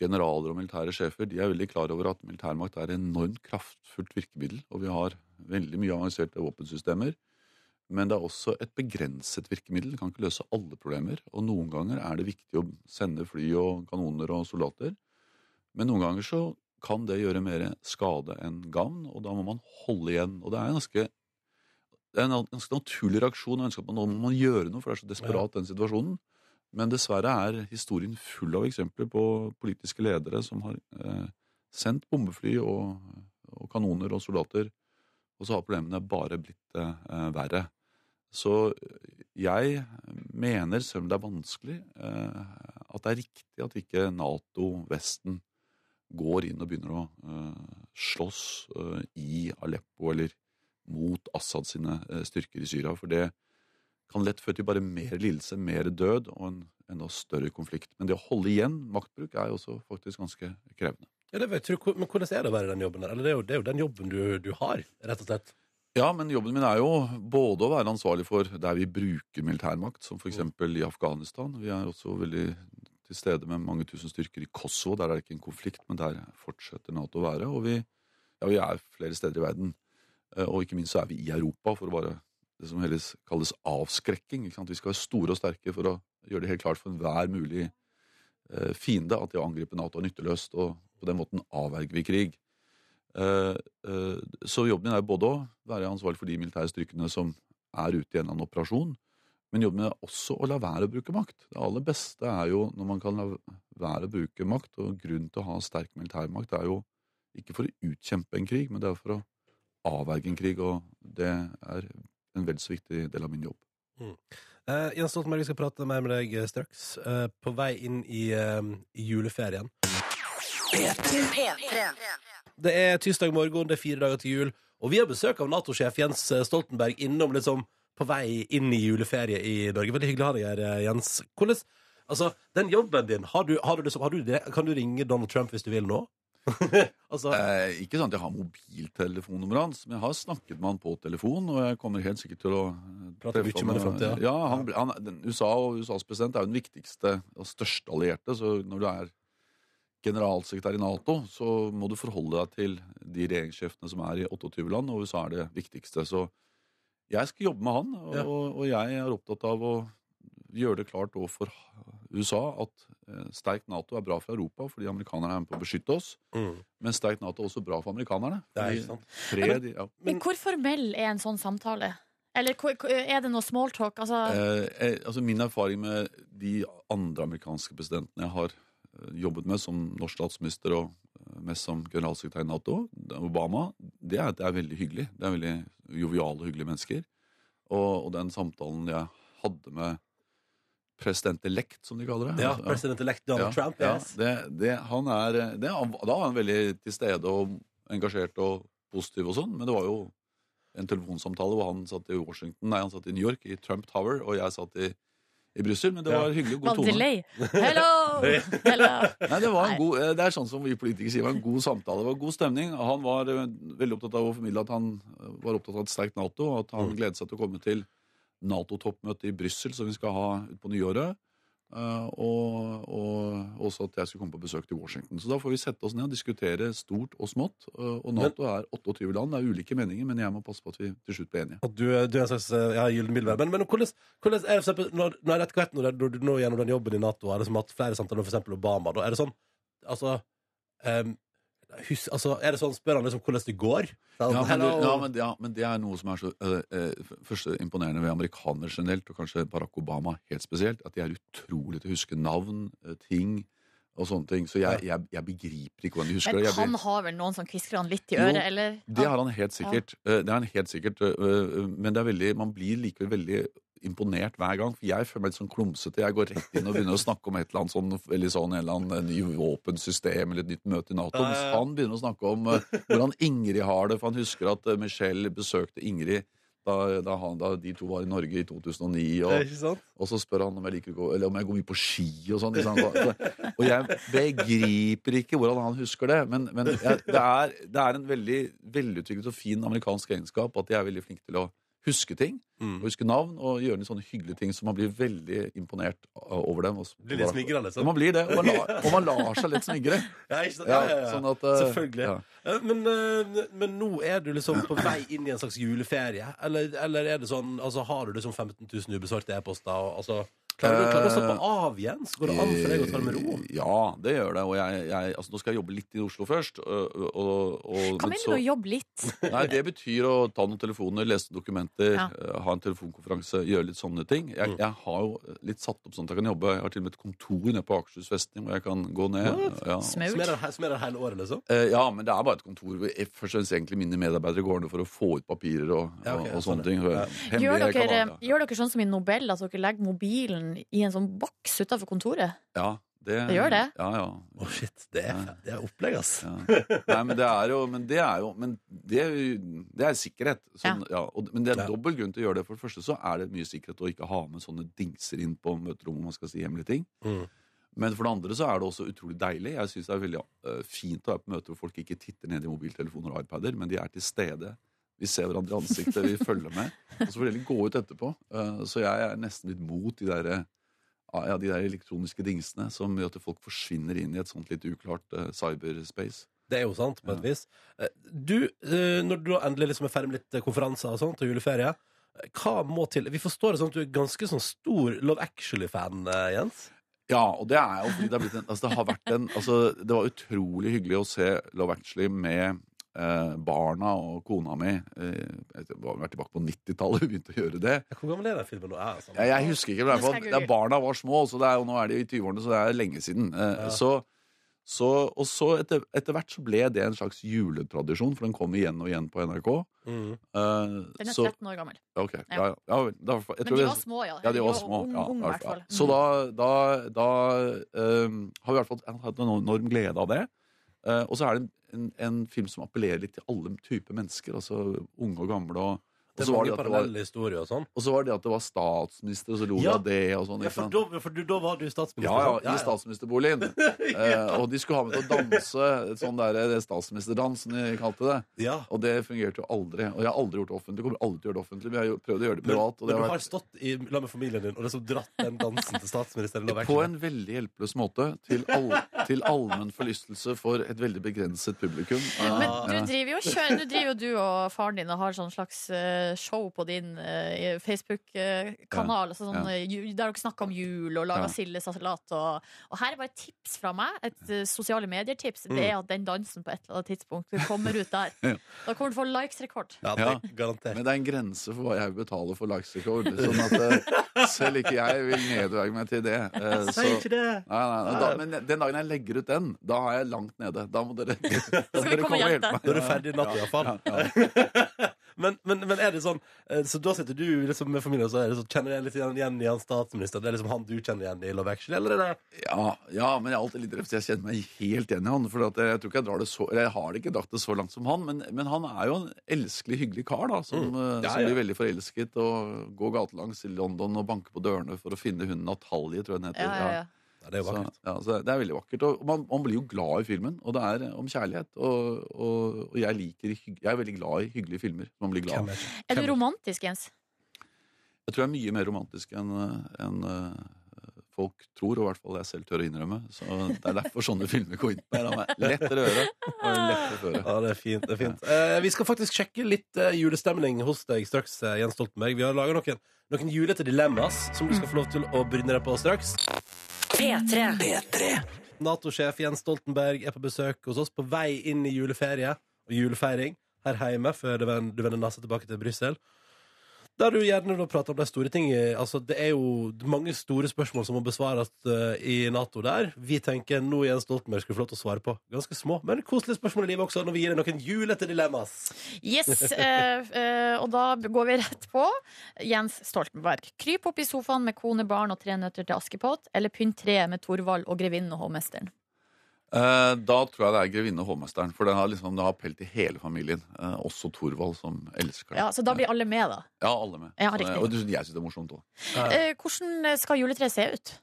generaler og militære sjefer de er veldig klar over at militærmakt er et enormt kraftfullt virkemiddel, og vi har veldig mye avanserte våpensystemer. Men det er også et begrenset virkemiddel. Det kan ikke løse alle problemer. Og noen ganger er det viktig å sende fly og kanoner og soldater. Men noen ganger så kan det gjøre mer skade enn gavn, og da må man holde igjen. Og det er en ganske, det er en ganske naturlig reaksjon å ønske at man, nå må man gjøre noe, for det er så desperat den situasjonen. Men dessverre er historien full av eksempler på politiske ledere som har eh, sendt bombefly og, og kanoner og soldater, og så har problemene bare blitt eh, verre. Så jeg mener, selv om det er vanskelig, eh, at det er riktig at ikke Nato, Vesten, går inn og begynner å eh, slåss eh, i Aleppo eller mot Assad sine styrker i Syria. For det kan lett føre til bare mer lidelse, mer død og en enda større konflikt. Men det å holde igjen maktbruk er jo også faktisk ganske krevende. Ja, det vet jeg, men hvordan er det å være i den jobben der? Eller det er jo, det er jo den jobben du, du har, rett og slett. Ja, men jobben min er jo både å være ansvarlig for der vi bruker militærmakt, som f.eks. i Afghanistan. Vi er også veldig til stede med mange tusen styrker i Kosovo. Der er det ikke en konflikt, men der fortsetter Nato å være. Og vi, ja, vi er flere steder i verden. Eh, Og ikke minst så er vi i Europa for å bare det som helst kalles avskrekking. Vi skal være store og sterke for å gjøre det helt klart for enhver mulig eh, fiende at det å angripe Nato er nytteløst, og på den måten avverger vi krig. Eh, eh, Så jobben min er både å være ansvarlig for de militære styrkene som er ute i en eller annen operasjon, men jobben min er også å la være å bruke makt. Det aller beste er jo når man kan la være å bruke makt, og grunnen til å ha sterk militærmakt er jo ikke for å utkjempe en krig, men det er for å avverge en krig, og det er en vel så viktig del av min jobb. Eh, Jens Stoltenberg, vi skal prate mer med deg straks. uh, på vei inn i, uh, i juleferien. Det er tirsdag morgen, det er fire dager til jul, og vi har besøk av Nato-sjef Jens Stoltenberg innom liksom på vei inn i juleferie i Norge. Veldig hyggelig å ha deg her, eh, Jens. Hvordan, altså, den jobben din, har du, har du liksom, har du, kan du ringe Donald Trump hvis du vil nå? altså, Eh, ikke sånn at jeg har mobiltelefonnummeret hans, men jeg har snakket med han på telefon, og jeg kommer helt sikkert til å eh, Prate mye med ham. Ja, han, USA og USAs president er jo den viktigste og største allierte, så når du er generalsekretær i Nato, så må du forholde deg til de regjeringssjefene som er i 28 land, og USA er det viktigste. Så jeg skal jobbe med han, og, Ja. og jeg er opptatt av å gjøre det klart overfor USA at eh, sterkt Nato er bra for Europa, fordi amerikanerne er med på å beskytte oss. mm. Men sterkt Nato er også bra for amerikanerne. Det er sant. Fred, ja. Men hvor formell er en sånn samtale? Eller er det noe smalltalk? Altså, eh, eh, altså Min erfaring med de andre amerikanske presidentene jeg har jobbet med som norsk statsminister og eh, mest som generalsekretær i Nato, Obama, det er at det er veldig hyggelig. Det er veldig joviale hyggelige mennesker. Og, og den samtalen jeg hadde med president-elect, som de kaller det Ja, altså, president-elect Donald ja, Trump. ja, det, det, han er, det, da var han veldig til stede og engasjert og positiv og sånn, men det var jo en telefonsamtale hvor han satt i Washington, nei, han satt i New York, i Trump Tower, og jeg satt i, i Brussel, men det Ja. var hyggelig og god tone. delay? Hello! [laughs] Hello! Nei, det, var en god, eh, det er sånn som vi politikere sier, det var en god samtale. Det var god stemning. Han var eh, veldig opptatt av å formidle at han eh, var opptatt av et sterkt Nato, og at han Mm. gledet seg til å komme til Nato-toppmøtet i Brussel, som vi skal ha utpå nyåret. Eh, Og, og også at jeg skulle komme på besøk til Washington. Så da får vi sette oss ned og diskutere stort og smått. eh, Og Nato er 28 land, det er ulike meninger, men jeg må passe på at vi til slutt blir enige. At du, du er en slags eh, ja, gyllen middelvei. Men, men hvordan, hvordan er det når, når, etter hvert, når, når du nå gjennom den jobben i Nato har liksom hatt flere samtaler med eksempel Obama, da er det sånn altså, em, hus, altså, Er det sånn, spør han liksom hvordan det går? Ja, men, du, ja, men, ja, men det er noe som er så uh, uh, f- første imponerende ved amerikanere generelt, og kanskje Barack Obama helt spesielt, at de er utrolig til å huske navn, uh, ting og sånne ting. Så jeg, jeg, jeg begriper ikke hvordan de husker Men det. Men han har vel noen som kvisker han litt i Jo, øret, eller? Det har han helt sikkert. Eh, Det har han helt sikkert. Men det er veldig, man blir likevel veldig imponert hver gang. For jeg føler meg litt sånn klumsete. Jeg går rett inn og begynner å snakke om et eller annet sånn, eller sånn, eller annen ny våpensystem eller et nytt møte i Nato. Mens han begynner å snakke om eh, hvordan Ingrid har det. For han husker at eh, Michelle besøkte Ingrid da, da, han, da de to var i Norge i 2009. Og, og så spør han om jeg liker å gå Eller om jeg går mye på ski og sånn. Og jeg begriper ikke hvordan han husker det. Men, men jeg, det, er, det er en veldig velutviklet og fin amerikansk egenskap at de er veldig flinke til å huske ting. Mm. Og huske navn og gjøre sånne hyggelige ting så man blir veldig imponert over dem. Og Blir litt smigra, Ja, liksom? man blir det. Og man, lar, [laughs] og man lar seg litt smigre. Ja, ikke? Ja, Ja, ja, ja. sånn at, eh, Selvfølgelig. ja. Men, eh, men nå er du liksom på vei inn i en slags juleferie? Eller, eller er det sånn, altså har du liksom 15 000 ubesvarte e-poster? og, Altså, klarer, du, klarer du å slappe av igjen? Så går det an for deg å ta det med ro? Eh, Ja, det gjør det. Og jeg, jeg, altså, nå skal jeg jobbe litt i Oslo først. Og, og, og, Hva mener du du å jobbe litt? [laughs] Nei, Det betyr å ta noen telefoner, lese dokumenter, Ja. eh, ha en telefonkonferanse, gjøre litt sånne ting. Jeg, Mm. jeg har jo litt satt opp sånn at jeg kan jobbe. Jeg har til og med et kontor nede på Akershus festning hvor jeg kan gå ned. Ja. Er er det hele året, liksom? Eh, ja, men det er bare et kontor hvor jeg, først og fremst egentlig mine medarbeidere går ned for å få ut papirer og, Ja, okay, og, sånn sånne ting. Ja. Gjør dere, gjør dere sånn som i Nobel, at dere legger mobilen i en sånn boks utafor kontoret? ja, det, Det gjør det? Ja, ja. Å, shit. Det er, det er opplegg, ass. Ja. Nei, men det er jo Men det er jo Men det, er jo- det er sikkerhet. Sånn, ja. og, men det er dobbel grunn til å gjøre det. For det første så er det mye sikkerhet å ikke ha med sånne dingser inn på møterommet om man skal si hemmelige ting. Mm. Men for det andre så er det også utrolig deilig. Jeg syns det er veldig øh, fint å være på møter hvor folk ikke titter ned i mobiltelefoner og iPader, men de er til stede. Vi ser hverandre i ansiktet, vi følger med. Og så får de gå ut etterpå. Eh, så jeg er nesten litt mot de der, ja, de der elektroniske dingsene som gjør at folk forsvinner inn i et sånt litt uklart eh, cyberspace. Det er jo sant, på et Ja. vis. Eh, Du, eh, når du endelig liksom er ferdig med litt eh, konferanser og sånt, og juleferie, eh, hva må til? Vi forstår det sånn at du er ganske sånn stor Love Actually-fan, eh, Jens. Ja, og det er jo fordi det har blitt en altså det har vært en altså Det var utrolig hyggelig å se Love Actually med eh, barna og kona mi. Eh, jeg har vært tilbake på 90-tallet [laughs] vi begynte å gjøre det. Hvor gammel er den filmen nå? Er, sånn. Jeg, jeg husker ikke, men jeg da google. barna var små, så det er, jo- nå er de i 20-årene, så det er lenge siden. Eh, Ja. så, så, og så etter, etter hvert så ble det en slags juletradisjon, for den kom igjen og igjen på NRK. Mm. Eh, Den er 13 år gammel. Okay, ja, ja, da, Men de var små, ja. Ja, de var små. Ung, ja, ung, ja, hvert fall. Så da, da, da um, har vi i hvert fall hatt en enorm glede av det. Eh, og så er det en, en, film som appellerer litt til alle typer mennesker. Altså unge og gamle. Og, Det er var mange det parallelle historier og sånn. og så var det at det var statsminister, og så lo vi Ja. av det. og sånn. Ja, for, da, for du, da var du statsminister? Ja, ja, i statsministerboligen. [laughs] Eh, og de skulle ha med til å danse sånn der, det statsministerdans, som de kalte det. Ja. Og det fungerte jo aldri. Og jeg har aldri gjort det offentlig. Kommer aldri til å gjøre det offentlig. Vi har jo prøvd å gjøre det privat. Og men du har har vært stått i lag med familien din og liksom dratt den dansen til statsministeren? På en veldig hjelpeløs måte til, all, til allmenn forlystelse for et veldig begrenset publikum. Men Eh, du driver jo kjører, du driver jo du og faren din og har sånn slags eh, show på din eh, Facebook-kanal. Altså sånn, Ja. eh, der dere snakker om jul og lager Ja. sildesalat. Og, og her er bare et tips fra meg. Et eh, sosiale medier-tips. Mm. Det er at den dansen på et eller annet tidspunkt kommer ut der. [laughs] Ja. Da kommer du til å få likes-rekord. Ja, det Ja. er garantert. Men det er en grense for hva jeg vil betale for likes-rekord. Sånn at [laughs] selv ikke jeg vil nedverge meg til det. Så, ikke det! nei, nei, nei, da, men den dagen jeg legger ut den, da er jeg langt nede. Da må dere, [laughs] da må dere komme og hjelpe meg. Da er du ferdig i natt, i hvert fall. Ja, ja. Men, men, men er det sånn eh, Så da sitter du liksom med familien og så er det sånn, kjenner jeg litt igjen, i han statsminister? Det er liksom han du kjenner igjen i Love Actually, eller er det Ja, ja, men jeg er alltid litt røft. Jeg kjenner meg helt igjen i han. For jeg, jeg tror ikke jeg drar det så Jeg har det ikke dratt det så langt som han, men, men han er jo en elskelig, hyggelig kar, da. Som, eh, Mm. Ja, som ja. blir veldig forelsket og går gatelangs i London og banker på dørene for å finne hunden Natalie, tror jeg den heter. Ja, ja. Ja, det er jo Så, ja, så det er veldig vakkert. Og man, man blir jo glad i filmen, og det er om kjærlighet. Og, og, og jeg, liker, jeg er veldig glad i hyggelige filmer. Man blir glad. Er? Er du romantisk, Jens? Jeg tror jeg er mye mer romantisk enn en, eh, folk tror, og i hvert fall jeg selv tør å innrømme. Så Det er derfor sånne [laughs] filmer går inn på meg. Lettere øre og lettere føre. Ja, det er fint. det er fint eh, Vi skal faktisk sjekke litt eh, julestemning hos deg straks, eh, Jens Stoltenberg. Vi har laga noen, noen julete dilemmas som du skal få lov til å bryne deg på straks. P3. Nato-sjef Jens Stoltenberg er på besøk hos oss på vei inn i juleferie og julefeiring her hjemme før du vender, nesa tilbake til Brussel. Der du gjerne da prater om de store ting Altså, Det er jo mange store spørsmål som må besvares uh, i Nato der. Vi tenker nå Jens Stoltenberg skulle få lov til å svare på ganske små, men koselige spørsmål i livet også, når vi gir deg noen julete dilemmas. Yes, uh, [laughs] uh, og da går vi rett på Jens Stoltenberg. Kryp opp i sofaen med kone, barn og tre nøtter til Askepott, eller pynt treet med Torvald og grevinnen og hovmesteren. Eh, da tror jeg det er grevinne og hovmesteren, for den har, liksom, det har appell til hele familien. Eh, også Thorvald, som elsker det. Ja, Så da blir alle med, da. Ja, alle med. Ja, det- riktig. og jeg syns det er morsomt òg. Eh, hvordan skal juletreet se ut?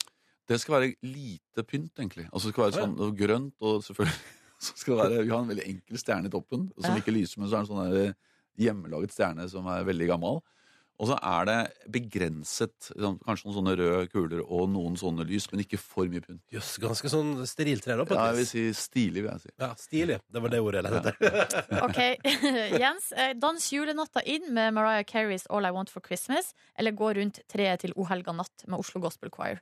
Det skal være lite pynt, egentlig. Altså det skal være sånn og grønt, og selvfølgelig [laughs] så skal det være, Vi har en veldig enkel stjerne i toppen, som Ja. ikke lyser, men så er det en sånn hjemmelaget stjerne som er veldig gammel. Og så er det begrenset, sånn, kanskje noen sånne røde kuler og noen sånne lys, men ikke for mye pynt. Jøss, ganske sånn sterilt tre, da. Ja, jeg vil si stilig, vil jeg si. Ja, Stilig. Det var det ordet jeg lette etter. [laughs] Ok, [laughs] Jens. eh, Dans julenatta inn med Mariah Careys All I Want for Christmas, eller gå rundt treet til O helga natt med Oslo Gospel Choir.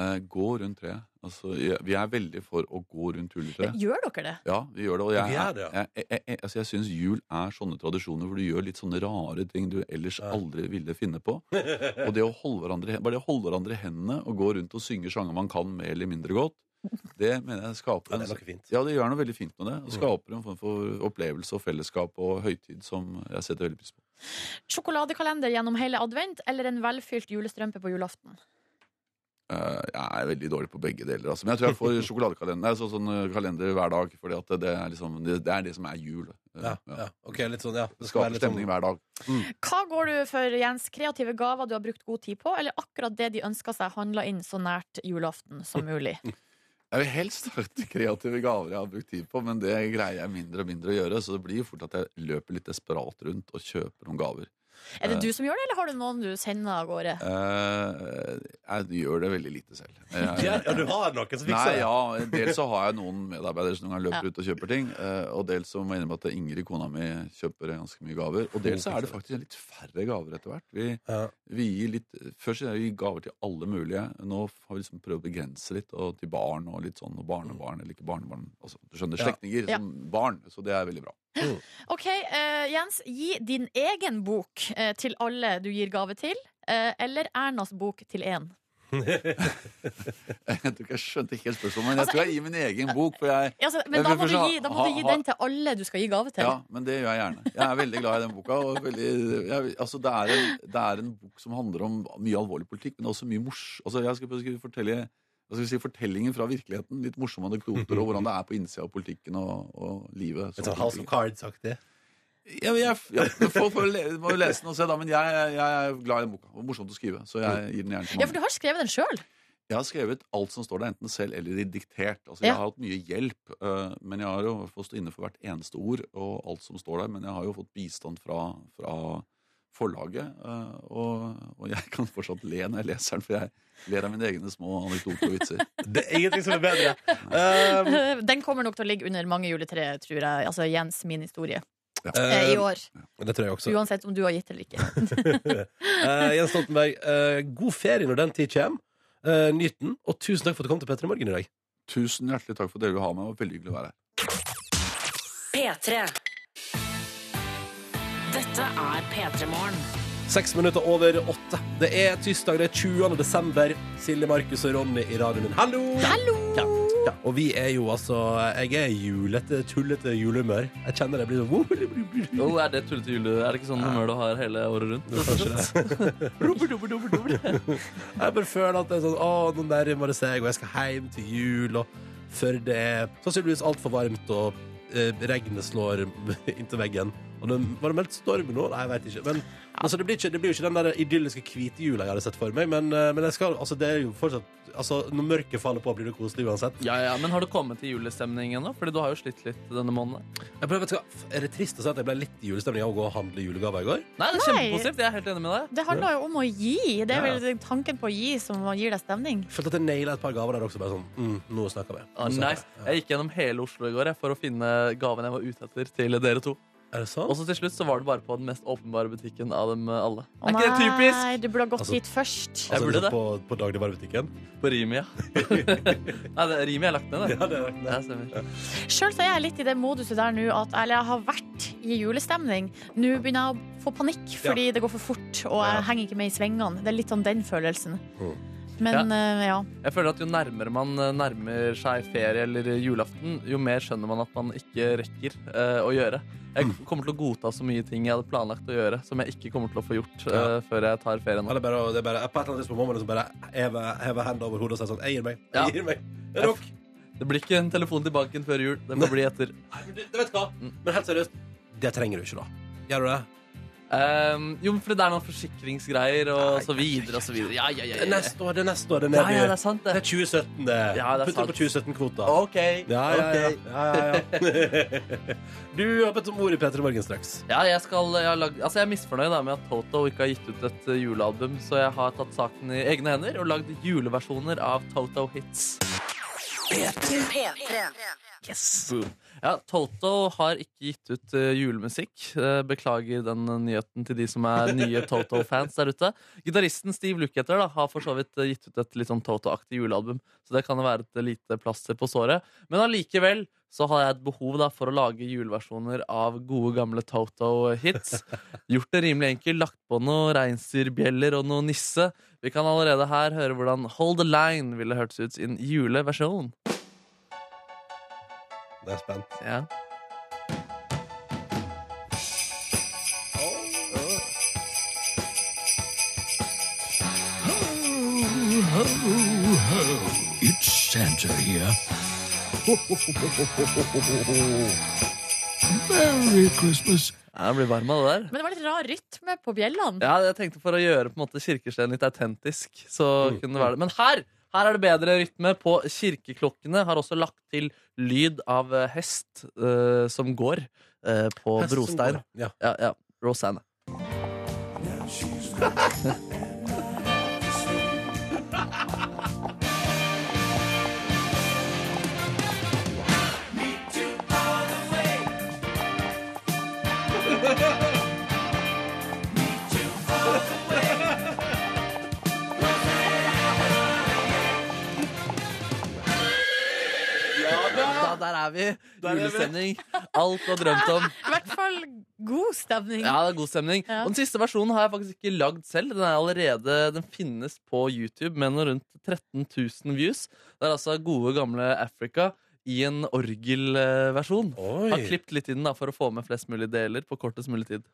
Eh, gå rundt treet. Altså, vi er veldig for å gå rundt juletreet. Gjør dere det? Ja, vi gjør det. Og jeg, Vi gjør det, ja. jeg, jeg, jeg, jeg, altså jeg syns jul er sånne tradisjoner hvor du gjør litt sånne rare ting du ellers Ja. aldri ville finne på. [laughs] Og det å holde hverandre, bare det å holde hverandre i hendene og gå rundt og synge sanger man kan mer eller mindre godt, det mener jeg skaper Ja, det er ja, det gjør noe veldig fint med det. Og Mm. skaper en form for opplevelse og fellesskap og høytid som jeg setter veldig pris på. Sjokoladekalender gjennom hele advent, eller en velfylt julestrømpe på julaften? Eh, jeg er veldig dårlig på begge deler. Altså. Men jeg tror jeg får [laughs] sjokoladekalender så, sånn eh, kalender hver dag. For det, er liksom, det, det er det som er jul. Eh, Ja, ja. Okay, litt sånn, ja. Det skal skaper være sånn- stemning hver dag. Hva går du for, Jens? Kreative gaver du har brukt god tid på, eller akkurat det de ønsker seg handla inn så nært julaften som mulig? [laughs] Jeg vil helst ha kreative gaver jeg har brukt tid på, men det greier jeg mindre og mindre å gjøre. Så det blir jo fort at jeg løper litt desperat rundt og kjøper noen gaver. Er det du som gjør det, eller har du noen du sender av gårde? Eh, jeg gjør det veldig lite selv. [laughs] Jeg, Ja, du har noen som fikser Nei, det? ja, Dels så har jeg noen medarbeidere som noen løper Ja. ut og kjøper ting. eh, Og dels så må jeg innrømme at Ingrid, kona mi, kjøper ganske mye gaver. Og dels så er det faktisk litt færre gaver etter hvert. Vi, Ja. vi gir litt Først gir vi gaver til alle mulige. Nå har vi liksom prøvd å begrense litt, og til barn og litt sånn, og barnebarn, eller ikke barnebarn. Altså, du skjønner, Ja. slektninger Ja. som barn. Så det er veldig bra. [laughs] Ok, uh, Jens. Gi din egen bok uh, til alle du gir gave til, uh, eller Ernas bok til én. [laughs] Jeg tror ikke jeg skjønte helt spørsmålet, men jeg Altså, tror jeg gir min egen bok. For jeg, Altså, men Men da må, du gi, da må ha- du gi ha- den til alle du skal gi gave til. Ja, men det gjør jeg gjerne. Jeg er veldig glad i den boka. Og veldig, jeg, altså det, er en, det er en bok som handler om mye alvorlig politikk, men også mye mors... Altså jeg skal, skal fortelle si, fortellingen fra virkeligheten. Litt morsomme anekdoter og hvordan det er på innsida av politikken og, og livet. Litt sånn House of Cards-aktig. Ja, men jeg, ja, folk får le, må jo lese den og se, da, men jeg, jeg er glad i den boka. Og morsomt å skrive, så jeg gir den gjerne til Ja, for du har skrevet den sjøl. Jeg har skrevet alt som står der, enten selv eller i diktert. Altså, Ja. Jeg har hatt mye hjelp, øh, men jeg har jo fått stå inne for hvert eneste ord og alt som står der. Men jeg har jo fått bistand fra, fra forlaget, øh, og, og jeg kan fortsatt le når jeg leser den, for jeg ler av mine egne små anekdoter og vitser. [laughs] Det er ingenting som er bedre. Um, [laughs] Den kommer nok til å ligge under mange juletre, tror jeg. Altså Jens min historie. Ja. Eh, I år. det tror jeg også. Uansett om du har gitt eller ikke. uh, [laughs] Jens Stoltenberg, uh, god ferie når den tid kommer. Uh, nyt den, og tusen takk for at du kom til P3 Morgen i dag. Tusen hjertelig takk for at dere vil ha meg. Det var veldig hyggelig å være her. P3. Dette er P3 Morgen. Seks minutter over åtte. Det er tirsdag, det er 20. desember. Silje, Markus og Ronny i radioen min. Hallo! Hallo! Ja, ja. Og vi er jo altså Jeg er julete, tullete julehumør. Jeg kjenner det blir sånn Oh, er det tullete jule? Er det ikke sånn humør du har hele året rundt? Kanskje det. [laughs] Jeg bare føler at det er sånn Å, nå nærmer det seg, og jeg skal hjem til jul, og før det er sannsynligvis altfor varmt, og eh, regnet slår [laughs] inntil veggen. Og det var det meldt storm nå? Nei, jeg vet ikke. Men altså, det, blir ikke, det blir jo ikke den der idylliske hvite jula jeg hadde sett for meg, men, eh, men jeg skal, altså, det er jo fortsatt Altså, når mørket faller på, blir det koselig uansett. Ja, ja, Men har du kommet til julestemning ennå? Fordi du har jo slitt litt denne måneden. Jeg prøver, vet er det trist å si at jeg ble litt i julestemning av å gå og handle julegaver i går? Nei, det er kjempepositivt. Jeg er helt enig med deg. Det handler jo om å gi. Det er Ja. vel tanken på å gi som gir deg stemning. Følte at jeg naila et par gaver der også. Bare sånn, mm, nå snakker vi. Ah, nice. Jeg gikk gjennom hele Oslo i går jeg, for å finne gaven jeg var ute etter til dere to. Er det sant? Og så til slutt så var det bare på den mest åpenbare butikken av dem alle. Er ikke det typisk? Nei, du burde ha gått Altså- dit først. Jeg Altså, burde det. På, på dagligvarebutikken? På Rimi, ja. [laughs] Nei, det, Rimi er lagt ned, det. Ja, det er Ja, stemmer. Sjøl er jeg litt i det moduset der nå at eller jeg har vært i julestemning. Nå begynner jeg å få panikk fordi det går for fort, og jeg Ja. henger ikke med i svingene. Det er litt sånn den følelsen. Mm. Men eh, ja. Jeg føler at Jo nærmere man eh, nærmer seg ferie eller julaften, jo mer skjønner man at man ikke rekker uh, å gjøre. Jeg Mm. kommer til å godta så mye ting jeg hadde planlagt å gjøre, som jeg ikke kommer til å få gjort uh, Ja. før jeg tar ferien. Eller er bare, det er bare, på et eller annet tidspunkt må man liksom bare heve, heve hendene over hodet og si sånn Jeg gir meg. Jeg gir meg. Det er nok. Det blir ikke en telefon til banken før jul. Det må bli etter. Nei, men du, det vet hva? Mm. Men helt seriøst, det trenger du ikke, da. Gjør du det? Um, jo, for det er noen forsikringsgreier og Nei, så videre og så videre. Ja, ja, ja, ja. neste år, det er neste år. Det er, Ja, ja, det er sant, det det. er 2017, det. Ja, det er Putt det på 2017-kvota. OK. Ja, ja, ja. ja, ja, ja. [laughs] du har bedt om ord i P3 Morgen straks. Ja, jeg, skal, jeg, lag, altså jeg er misfornøyd da, med at Toto ikke har gitt ut et eh, julealbum, så jeg har tatt saken i egne hender og lagd juleversjoner av Toto Hits. Boom. Ja, Toto har ikke gitt ut uh, julemusikk. Uh, beklager den eh, nyheten til de som er nye [laughs] Toto-fans der ute. Gitaristen Steve Lukather har for så vidt gitt ut et litt sånn Toto-aktig julealbum, så det kan jo være et lite plaster på såret. Men allikevel så har jeg et behov da for å lage juleversjoner av gode, gamle Toto-hits. Gjort det rimelig enkelt. Lagt på noen reinsdyrbjeller og noe nisse. Vi kan allerede her høre hvordan Hold the Line ville hørtes ut i en juleversjon. Det er spent. Ja. It's Santa here. Merry Christmas. Ja, Jeg blir varm av det der. Men det var litt rar rytme på bjellene. Ja, jeg tenkte For å gjøre på en måte kirkesteden litt autentisk, så Mm. kunne det være det. Men her her er det bedre rytme på kirkeklokkene. Har også lagt til lyd av eh, hest uh, som går uh, på Hest brostein. går. Ja. Ja, ja. Rosanne. [laughs] er vi. Julestemning. Alt du har drømt om. [laughs] I hvert fall god stemning. Ja, det er god stemning. Ja. Og den siste versjonen har jeg faktisk ikke lagd selv. Den er allerede, den finnes på YouTube med noe rundt 13 000 views. Det er altså gode, gamle Africa i en orgelversjon. Har klippet litt i den da, for å få med flest mulig deler på kortest mulig tid.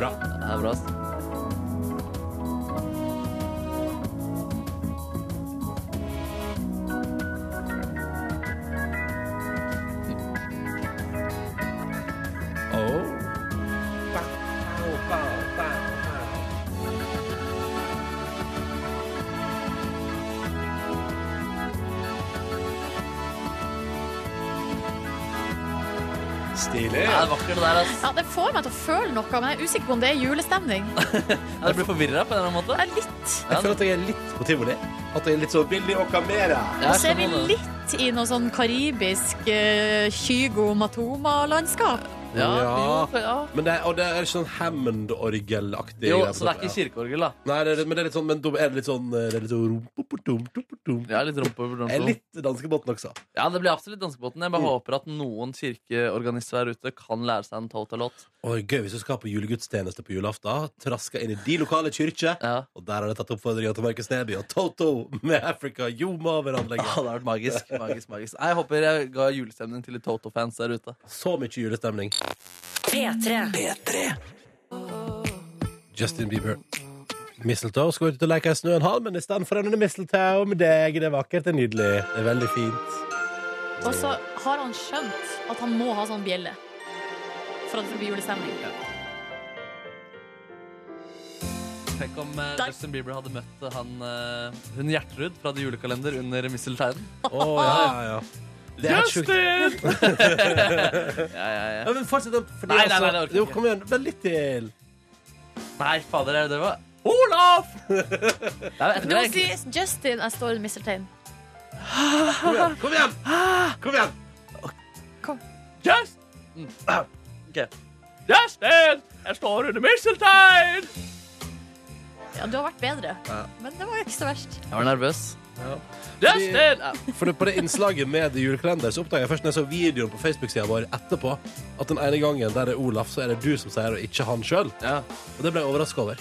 Bra. Det er bra. Stilig. Ja, det er vakkert det der, ass. Ja, Det får meg til å føle noe, men jeg er usikker på om det er julestemning. [laughs] Ja, du blir forvirra på en eller annen måte? Er litt. Jeg føler at jeg er litt på tivoli. At jeg er litt så billig og kamera. Ja, Nå ser vi litt i noe sånn karibisk uh, Kygo Matoma-landskap. Ja, Ja. Jo, ja. Men det er, og det er ikke sånn Hammond-orgelaktig. jo, på så det er toppen, ikke kirkeorgel, da. Nei, det er, men det er litt sånn Men er det litt sånn eh, Det er litt sånn top-pom. Ja, litt rumpe over Jeg er litt danskebåten også. Ja, det blir absolutt danskebåten. Jeg bare Mm. håper at noen kirkeorganister der ute kan lære seg en Tota-låt. Gøy hvis du skal på julegudstjeneste på julaften. Traska inn i de lokale kirker. Ja. Og der har det tatt oppfordringa til Markus Neby og Toto med Africa Yuma over anlegget. det har vært magisk. magisk, magisk. Jeg håper jeg ga julestemning til litt Toto-fans der ute. Så mye julestemning. P3. Justin Bieber. Mistletoe skal ut og leke i snøen, han, men i stedet for en mistletoe med deg. Det er vakkert, det er nydelig. Det er veldig fint. Og så har han skjønt at han må ha sånn bjelle for at det skal bli julestemning. Tenk om eh, Der. Justin Bieber hadde møtt han, eh, hun Gjertrud fra The Julekalender under mistelteinen. Oh, ja, ja, ja. Det er helt sjukt. [laughs] Ja, ja, ja. Ja, men fortsett. Fordi, Nei, nei, nei, det altså, orker jeg jo, ikke. kom igjen. Bare litt til. Nei, fader, er det det var? Olaf! Du [laughs] må si Justin, jeg står under misteltein. Kom igjen! Kom igjen! Kom igjen. Just mm. [clears throat] Ok. Justin! Jeg står under misteltein! Ja, du har vært bedre, Ja. men det var jo ikke så verst. Jeg var nervøs. Ja. Fordi, For det, på det innslaget med julekalender Så oppdaget jeg først når jeg så videoen på Facebook-sida vår etterpå, at den ene gangen der det er Olaf, så er det du som sier, og ikke han sjøl. Ja. Og det ble jeg overraska over.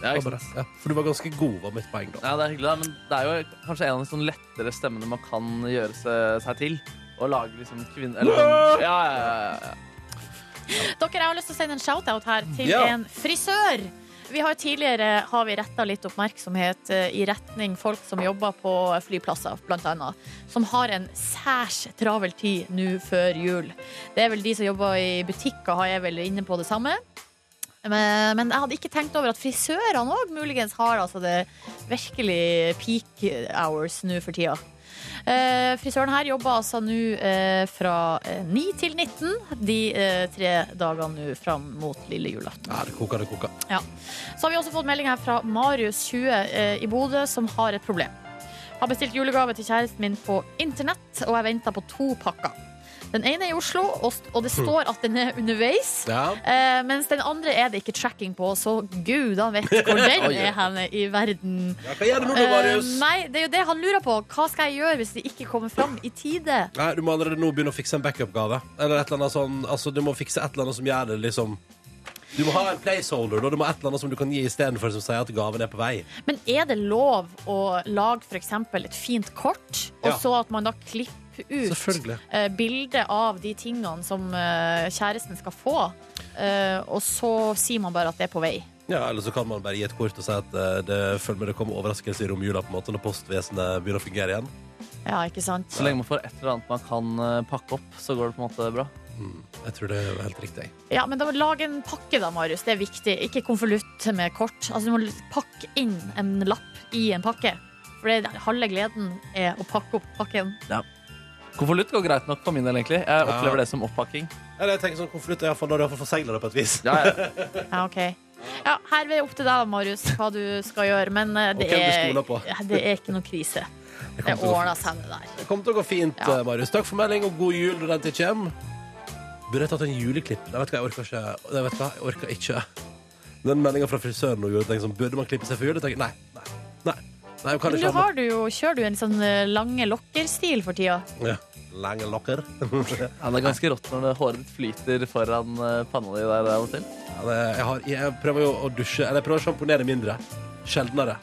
Ja, Ja, for du var ganske god, var mitt poeng da. ja, det er hyggelig, men det er jo kanskje en av de sånn lettere stemmene man kan gjøre seg, seg til. Å lage liksom kvinner Eller Ja, ja, ja, ja. Dere, jeg har lyst til å sende en shout-out her til Ja. en frisør. Vi har Tidligere har vi retta litt oppmerksomhet eh, i retning folk som jobber på flyplasser, annet. Som har en særs travel tid nå før jul. Det er vel de som jobber i butikker, har jeg vel inne på det samme. Men, men jeg hadde ikke tenkt over at frisørene òg muligens har altså det virkelig peak hours nå for tida. Eh, frisøren her jobber altså nå eh, fra eh, 9 til 19 de eh, tre dagene nå fram mot lille julaften. Ja, det koker, det koker. Så har vi også fått melding her fra Marius 20 eh, i Bodø, som har et problem. Har bestilt julegave til kjæresten min på internett, og jeg venter på to pakker. Den ene er i Oslo, og, det står at den er underveis. Ja. Eh, mens den andre er det ikke tracking på, så gud han vet hvor [laughs] den Oi. er henne i verden. ja, hva gjør du nå, Marius? Eh, nei, det er jo det han lurer på. Hva skal jeg gjøre hvis det ikke kommer fram i tide? Nei, Du må allerede nå begynne å fikse en backup-gave. Eller et eller annet sånn Altså, du må fikse et eller annet som gjør det liksom Du må ha en placeholder. og Du må ha et eller annet som du kan gi istedenfor som sier at gaven er på vei. Men er det lov å lage f.eks. et fint kort, og Ja. så at man da klipper ut Selvfølgelig. eh, bilde av de tingene som eh, kjæresten skal få, eh, og så sier man bare at det er på vei? Ja, Eller så kan man bare gi et kort og si at eh, det følger med det kommer overraskelse i romjula på en måte når postvesenet begynner å fungere igjen. Ja, ikke sant? Så lenge man får et eller annet man kan pakke opp, så går det på en måte bra. Mm. Jeg tror det er helt riktig. Ja, men da Lag en pakke, da, Marius. Det er viktig. Ikke konvolutt med kort. Altså, du må pakke inn en lapp i en pakke. For det, halve gleden er å pakke opp pakken. Konvolutt går greit nok for min del, egentlig. Jeg opplever det som oppakking. Eller jeg tenker sånn konvolutt er iallfall når du har forsegla det på et vis. Ja, ja. [laughs] Ja, ok. Ja, her er det opp til deg, Marius, hva du skal gjøre. Men eh, det, Og hvem du er, stoler på. Ja, det er ikke noe krise. [laughs] Det Det kommer til å gå ordner seg, det der. Det kommer til å gå fint, Ja. eh, Marius. Takk for melding, og god jul når den tid kommer. Burde jeg tatt en juleklipp? Nei, vet du hva, jeg orker ikke. Jeg vet hva, jeg orker ikke. Den meldinga fra frisøren nå gjorde at jeg tenkte sånn, burde man klippe seg for jul? Jeg tenker, nei, nei, nei. nei jeg kan Men ikke du ha har du jo, kjører du en sånn eh, lange lokker-stil for tida? ja. Lange lokker. [laughs] Ja, det er ganske rått når det håret ditt flyter foran eh, panna di der av og til. Ja, det, jeg, har, jeg prøver jo å dusje Eller jeg prøver å sjamponere mindre. Sjeldnere.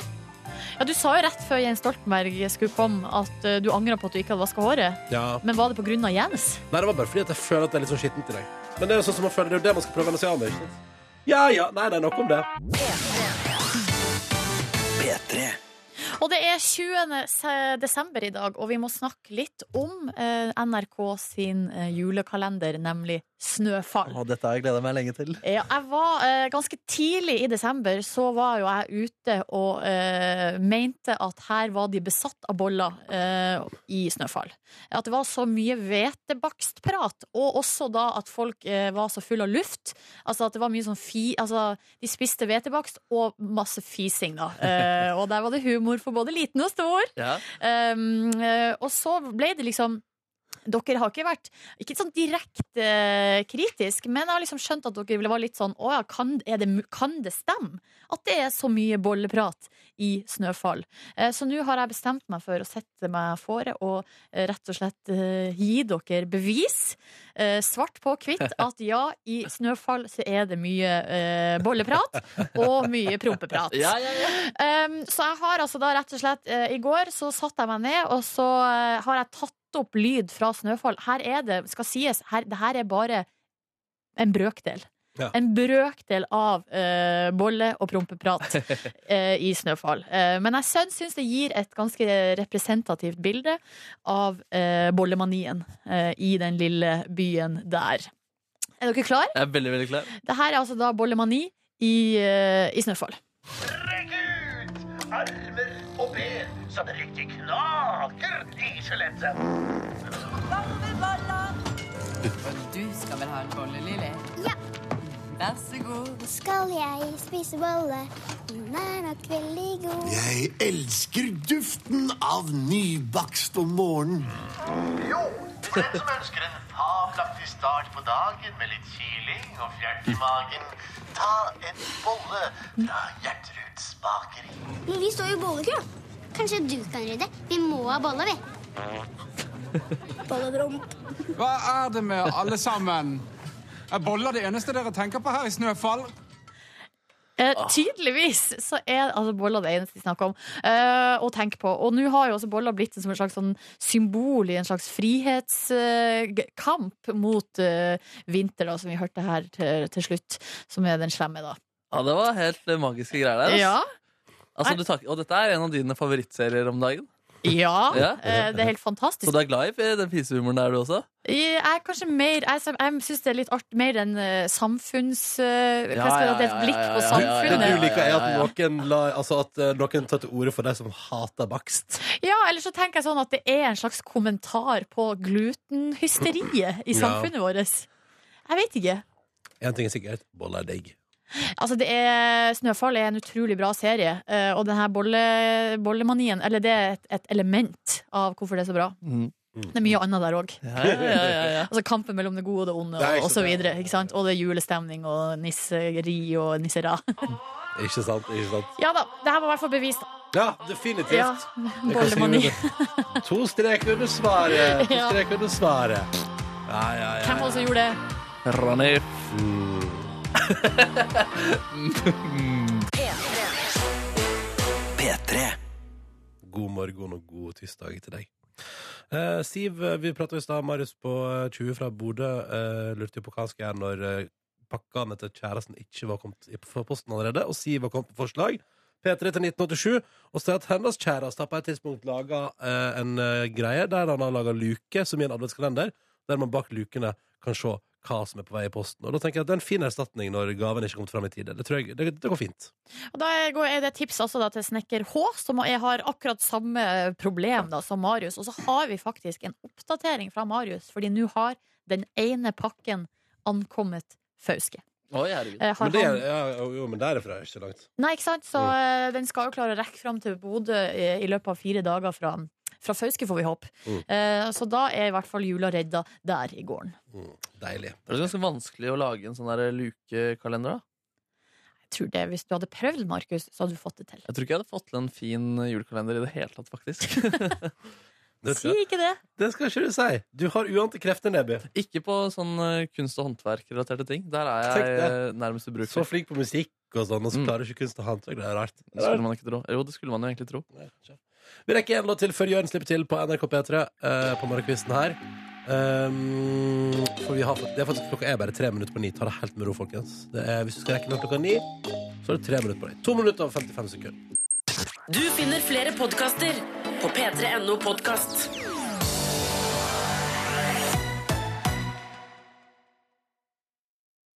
Ja, Du sa jo rett før Jens Stoltenberg skulle komme at eh, du angra på at du ikke hadde vaska håret. Ja. Men var det på grunn av Jens? Nei, det var bare fordi at jeg føler at det er litt sånn skittent i dag. Men det er jo sånn som man føler, det er jo det man skal prøve å si av med. ikke sant? Ja ja, nei, det er nok om det. Og det er 20. desember i dag, og vi må snakke litt om eh, NRK sin eh, julekalender, nemlig Snøfall. dette har jeg gleda meg lenge til. Ja, jeg var eh, Ganske tidlig i desember så var jo jeg ute og eh, mente at her var de besatt av boller eh, i Snøfall. At det var så mye hvetebakstprat, og også da at folk eh, var så full av luft. Altså at det var mye sånn fi... Altså, de spiste hvetebakst og masse fising, da. Eh, og der var det humor for både liten og stor. Ja. Um, og så ble det liksom dere har ikke vært ikke sånn direkte eh, kritisk, men jeg har liksom skjønt at dere var litt sånn Å ja, kan, er det, kan det stemme at det er så mye bolleprat i Snøfall? Eh, så nå har jeg bestemt meg for å sette meg fore og eh, rett og slett eh, gi dere bevis, eh, svart på hvitt, at ja, i Snøfall så er det mye eh, bolleprat og mye prompeprat. Ja, ja, ja. Um, så jeg har altså da rett og slett I går så satte jeg meg ned, og så har jeg tatt opp lyd fra Snøfall. Her er det, skal sies, her, det her er bare en brøkdel. Ja. En brøkdel av uh, bolle- og prompeprat uh, [laughs] i Snøfall. Uh, men jeg syns, syns det gir et ganske representativt bilde av eh, bollemanien i den lille byen der. Er dere klar? Jeg er veldig, veldig klar. Det her er altså da bollemani i, i Snøfall. Rekk ut! Armer så det riktig knaker i skjelettet. Du skal vel ha en bolle, Lilly? Vær så god. Skal jeg spise bolle? Den er nok veldig god. Jeg elsker duften av nybakst om morgenen. Jo, for den som ønsker en fabelaktig start på dagen med litt kiling og fjert i magen, ta en bolle fra Gjertruds bakeri. Men vi står jo i bollekø. Kanskje du kan rydde? Vi må ha bolle, vi. Bolledromp. Hva er det med alle sammen? Er boller det eneste dere tenker på her i Snøfall? Eh, tydeligvis så er altså, boller det eneste de snakker om eh, og tenker på. Og nå har jo også boller blitt som et slags sånn symbol i en slags frihetskamp mot eh, vinter, da, som vi hørte her til, til slutt. Som er den slemme, da. Ja, det var helt eh, magiske greier der. Altså. Ja. Altså, du tak og dette er en av dine favorittserier om dagen. Ja, Ja. eh, det er helt fantastisk. Så du er glad i den fisehumoren der, du også? Jeg er kanskje mer Jeg, jeg syns det er litt art, mer enn eh, samfunns... eh, hva skal jeg si, det er et blikk på Det samfunnet. du liker, er at noen, la, altså at eh, noen tar til orde for deg som hater bakst. Ja, eller så tenker jeg sånn at det er en slags kommentar på glutenhysteriet i Ja. samfunnet vårt. Jeg vet ikke. En ting er sikkert, boller er digg. Altså, det er, Snøfall er en utrolig bra serie, eh, og denne bolle, bollemanien Eller det er et, et element av hvorfor det er så bra. Mm. Det er mye annet der òg. Ja, ja, ja. [laughs] Altså kampen mellom det gode og det onde, Det og, og så videre. Ikke sant? Og det er julestemning og nisseri og nissera. [laughs] Ikke sant? ikke sant Ja da, det her var i hvert fall bevist. Ja, definitivt. Ja, bollemani. To strek under svaret. To [laughs] strek under svaret. Ja, ja, ja. Hvem var det som gjorde det? Ranif. P3. God morgen og god tirsdag til deg. Eh, Siv, eh, vi pratet i stad. Marius på eh, 20 fra Bodø eh, lurte på hva han skal gjøre når eh, pakkene til kjæresten ikke var kommet på posten allerede. Og Siv har kommet på forslag. P3 til 1987 og sier at hennes kjæreste har på et tidspunkt laga eh, en eh, greie der han har laga luke, som i en adventskalender, der man bak lukene kan se hva som er på vei i posten. Og da tenker jeg at Det er en fin erstatning når gaven ikke kommer fram i tide. Det, tror jeg, det, det går fint. Og da er- det tips også da, til snekker H, som jeg har akkurat samme problem da, som Marius. Og så har vi faktisk en oppdatering fra Marius, fordi nå har den ene pakken ankommet Fauske. Oi. Eh, Men, det, er- ja, jo, men derifra er det ikke så langt. Nei, ikke sant? Så mm. den skal jo klare å rekke fram til Bodø i, i løpet av fire dager fra, fra Fauske, får vi håpe. Mm. Eh, så da er i hvert fall jula redda der i gården. Mm, deilig. Det er ganske vanskelig å lage en sånn der lukekalender, da. Jeg tror det, Hvis du hadde prøvd, Markus, så hadde du fått det til. Jeg tror ikke jeg hadde fått til en fin julekalender i det hele tatt, faktisk. [laughs] Si ikke det! det skal ikke du si. Du har uante krefter, Neby. ikke på sånn eh, kunst- og håndverkrelaterte ting. Der er jeg nærmest ubrukelig. Så flink på musikk og sånn, og så Mm. klarer du ikke kunst og håndverk. Det er rart. Det skulle man ikke tro. Jo, det skulle man jo egentlig tro. Vi rekker en låt til før Jørn slipper til på NRK P3 eh, på morgenkvisten her. Um, for vi har, det er faktisk, klokka er bare tre minutter på ni. Ta det helt med ro, folkens. Er, hvis du skal rekke noe klokka ni, så er det tre minutter på ni. To minutter og 55 sekunder. Du finner flere podkaster på p3.no podkast.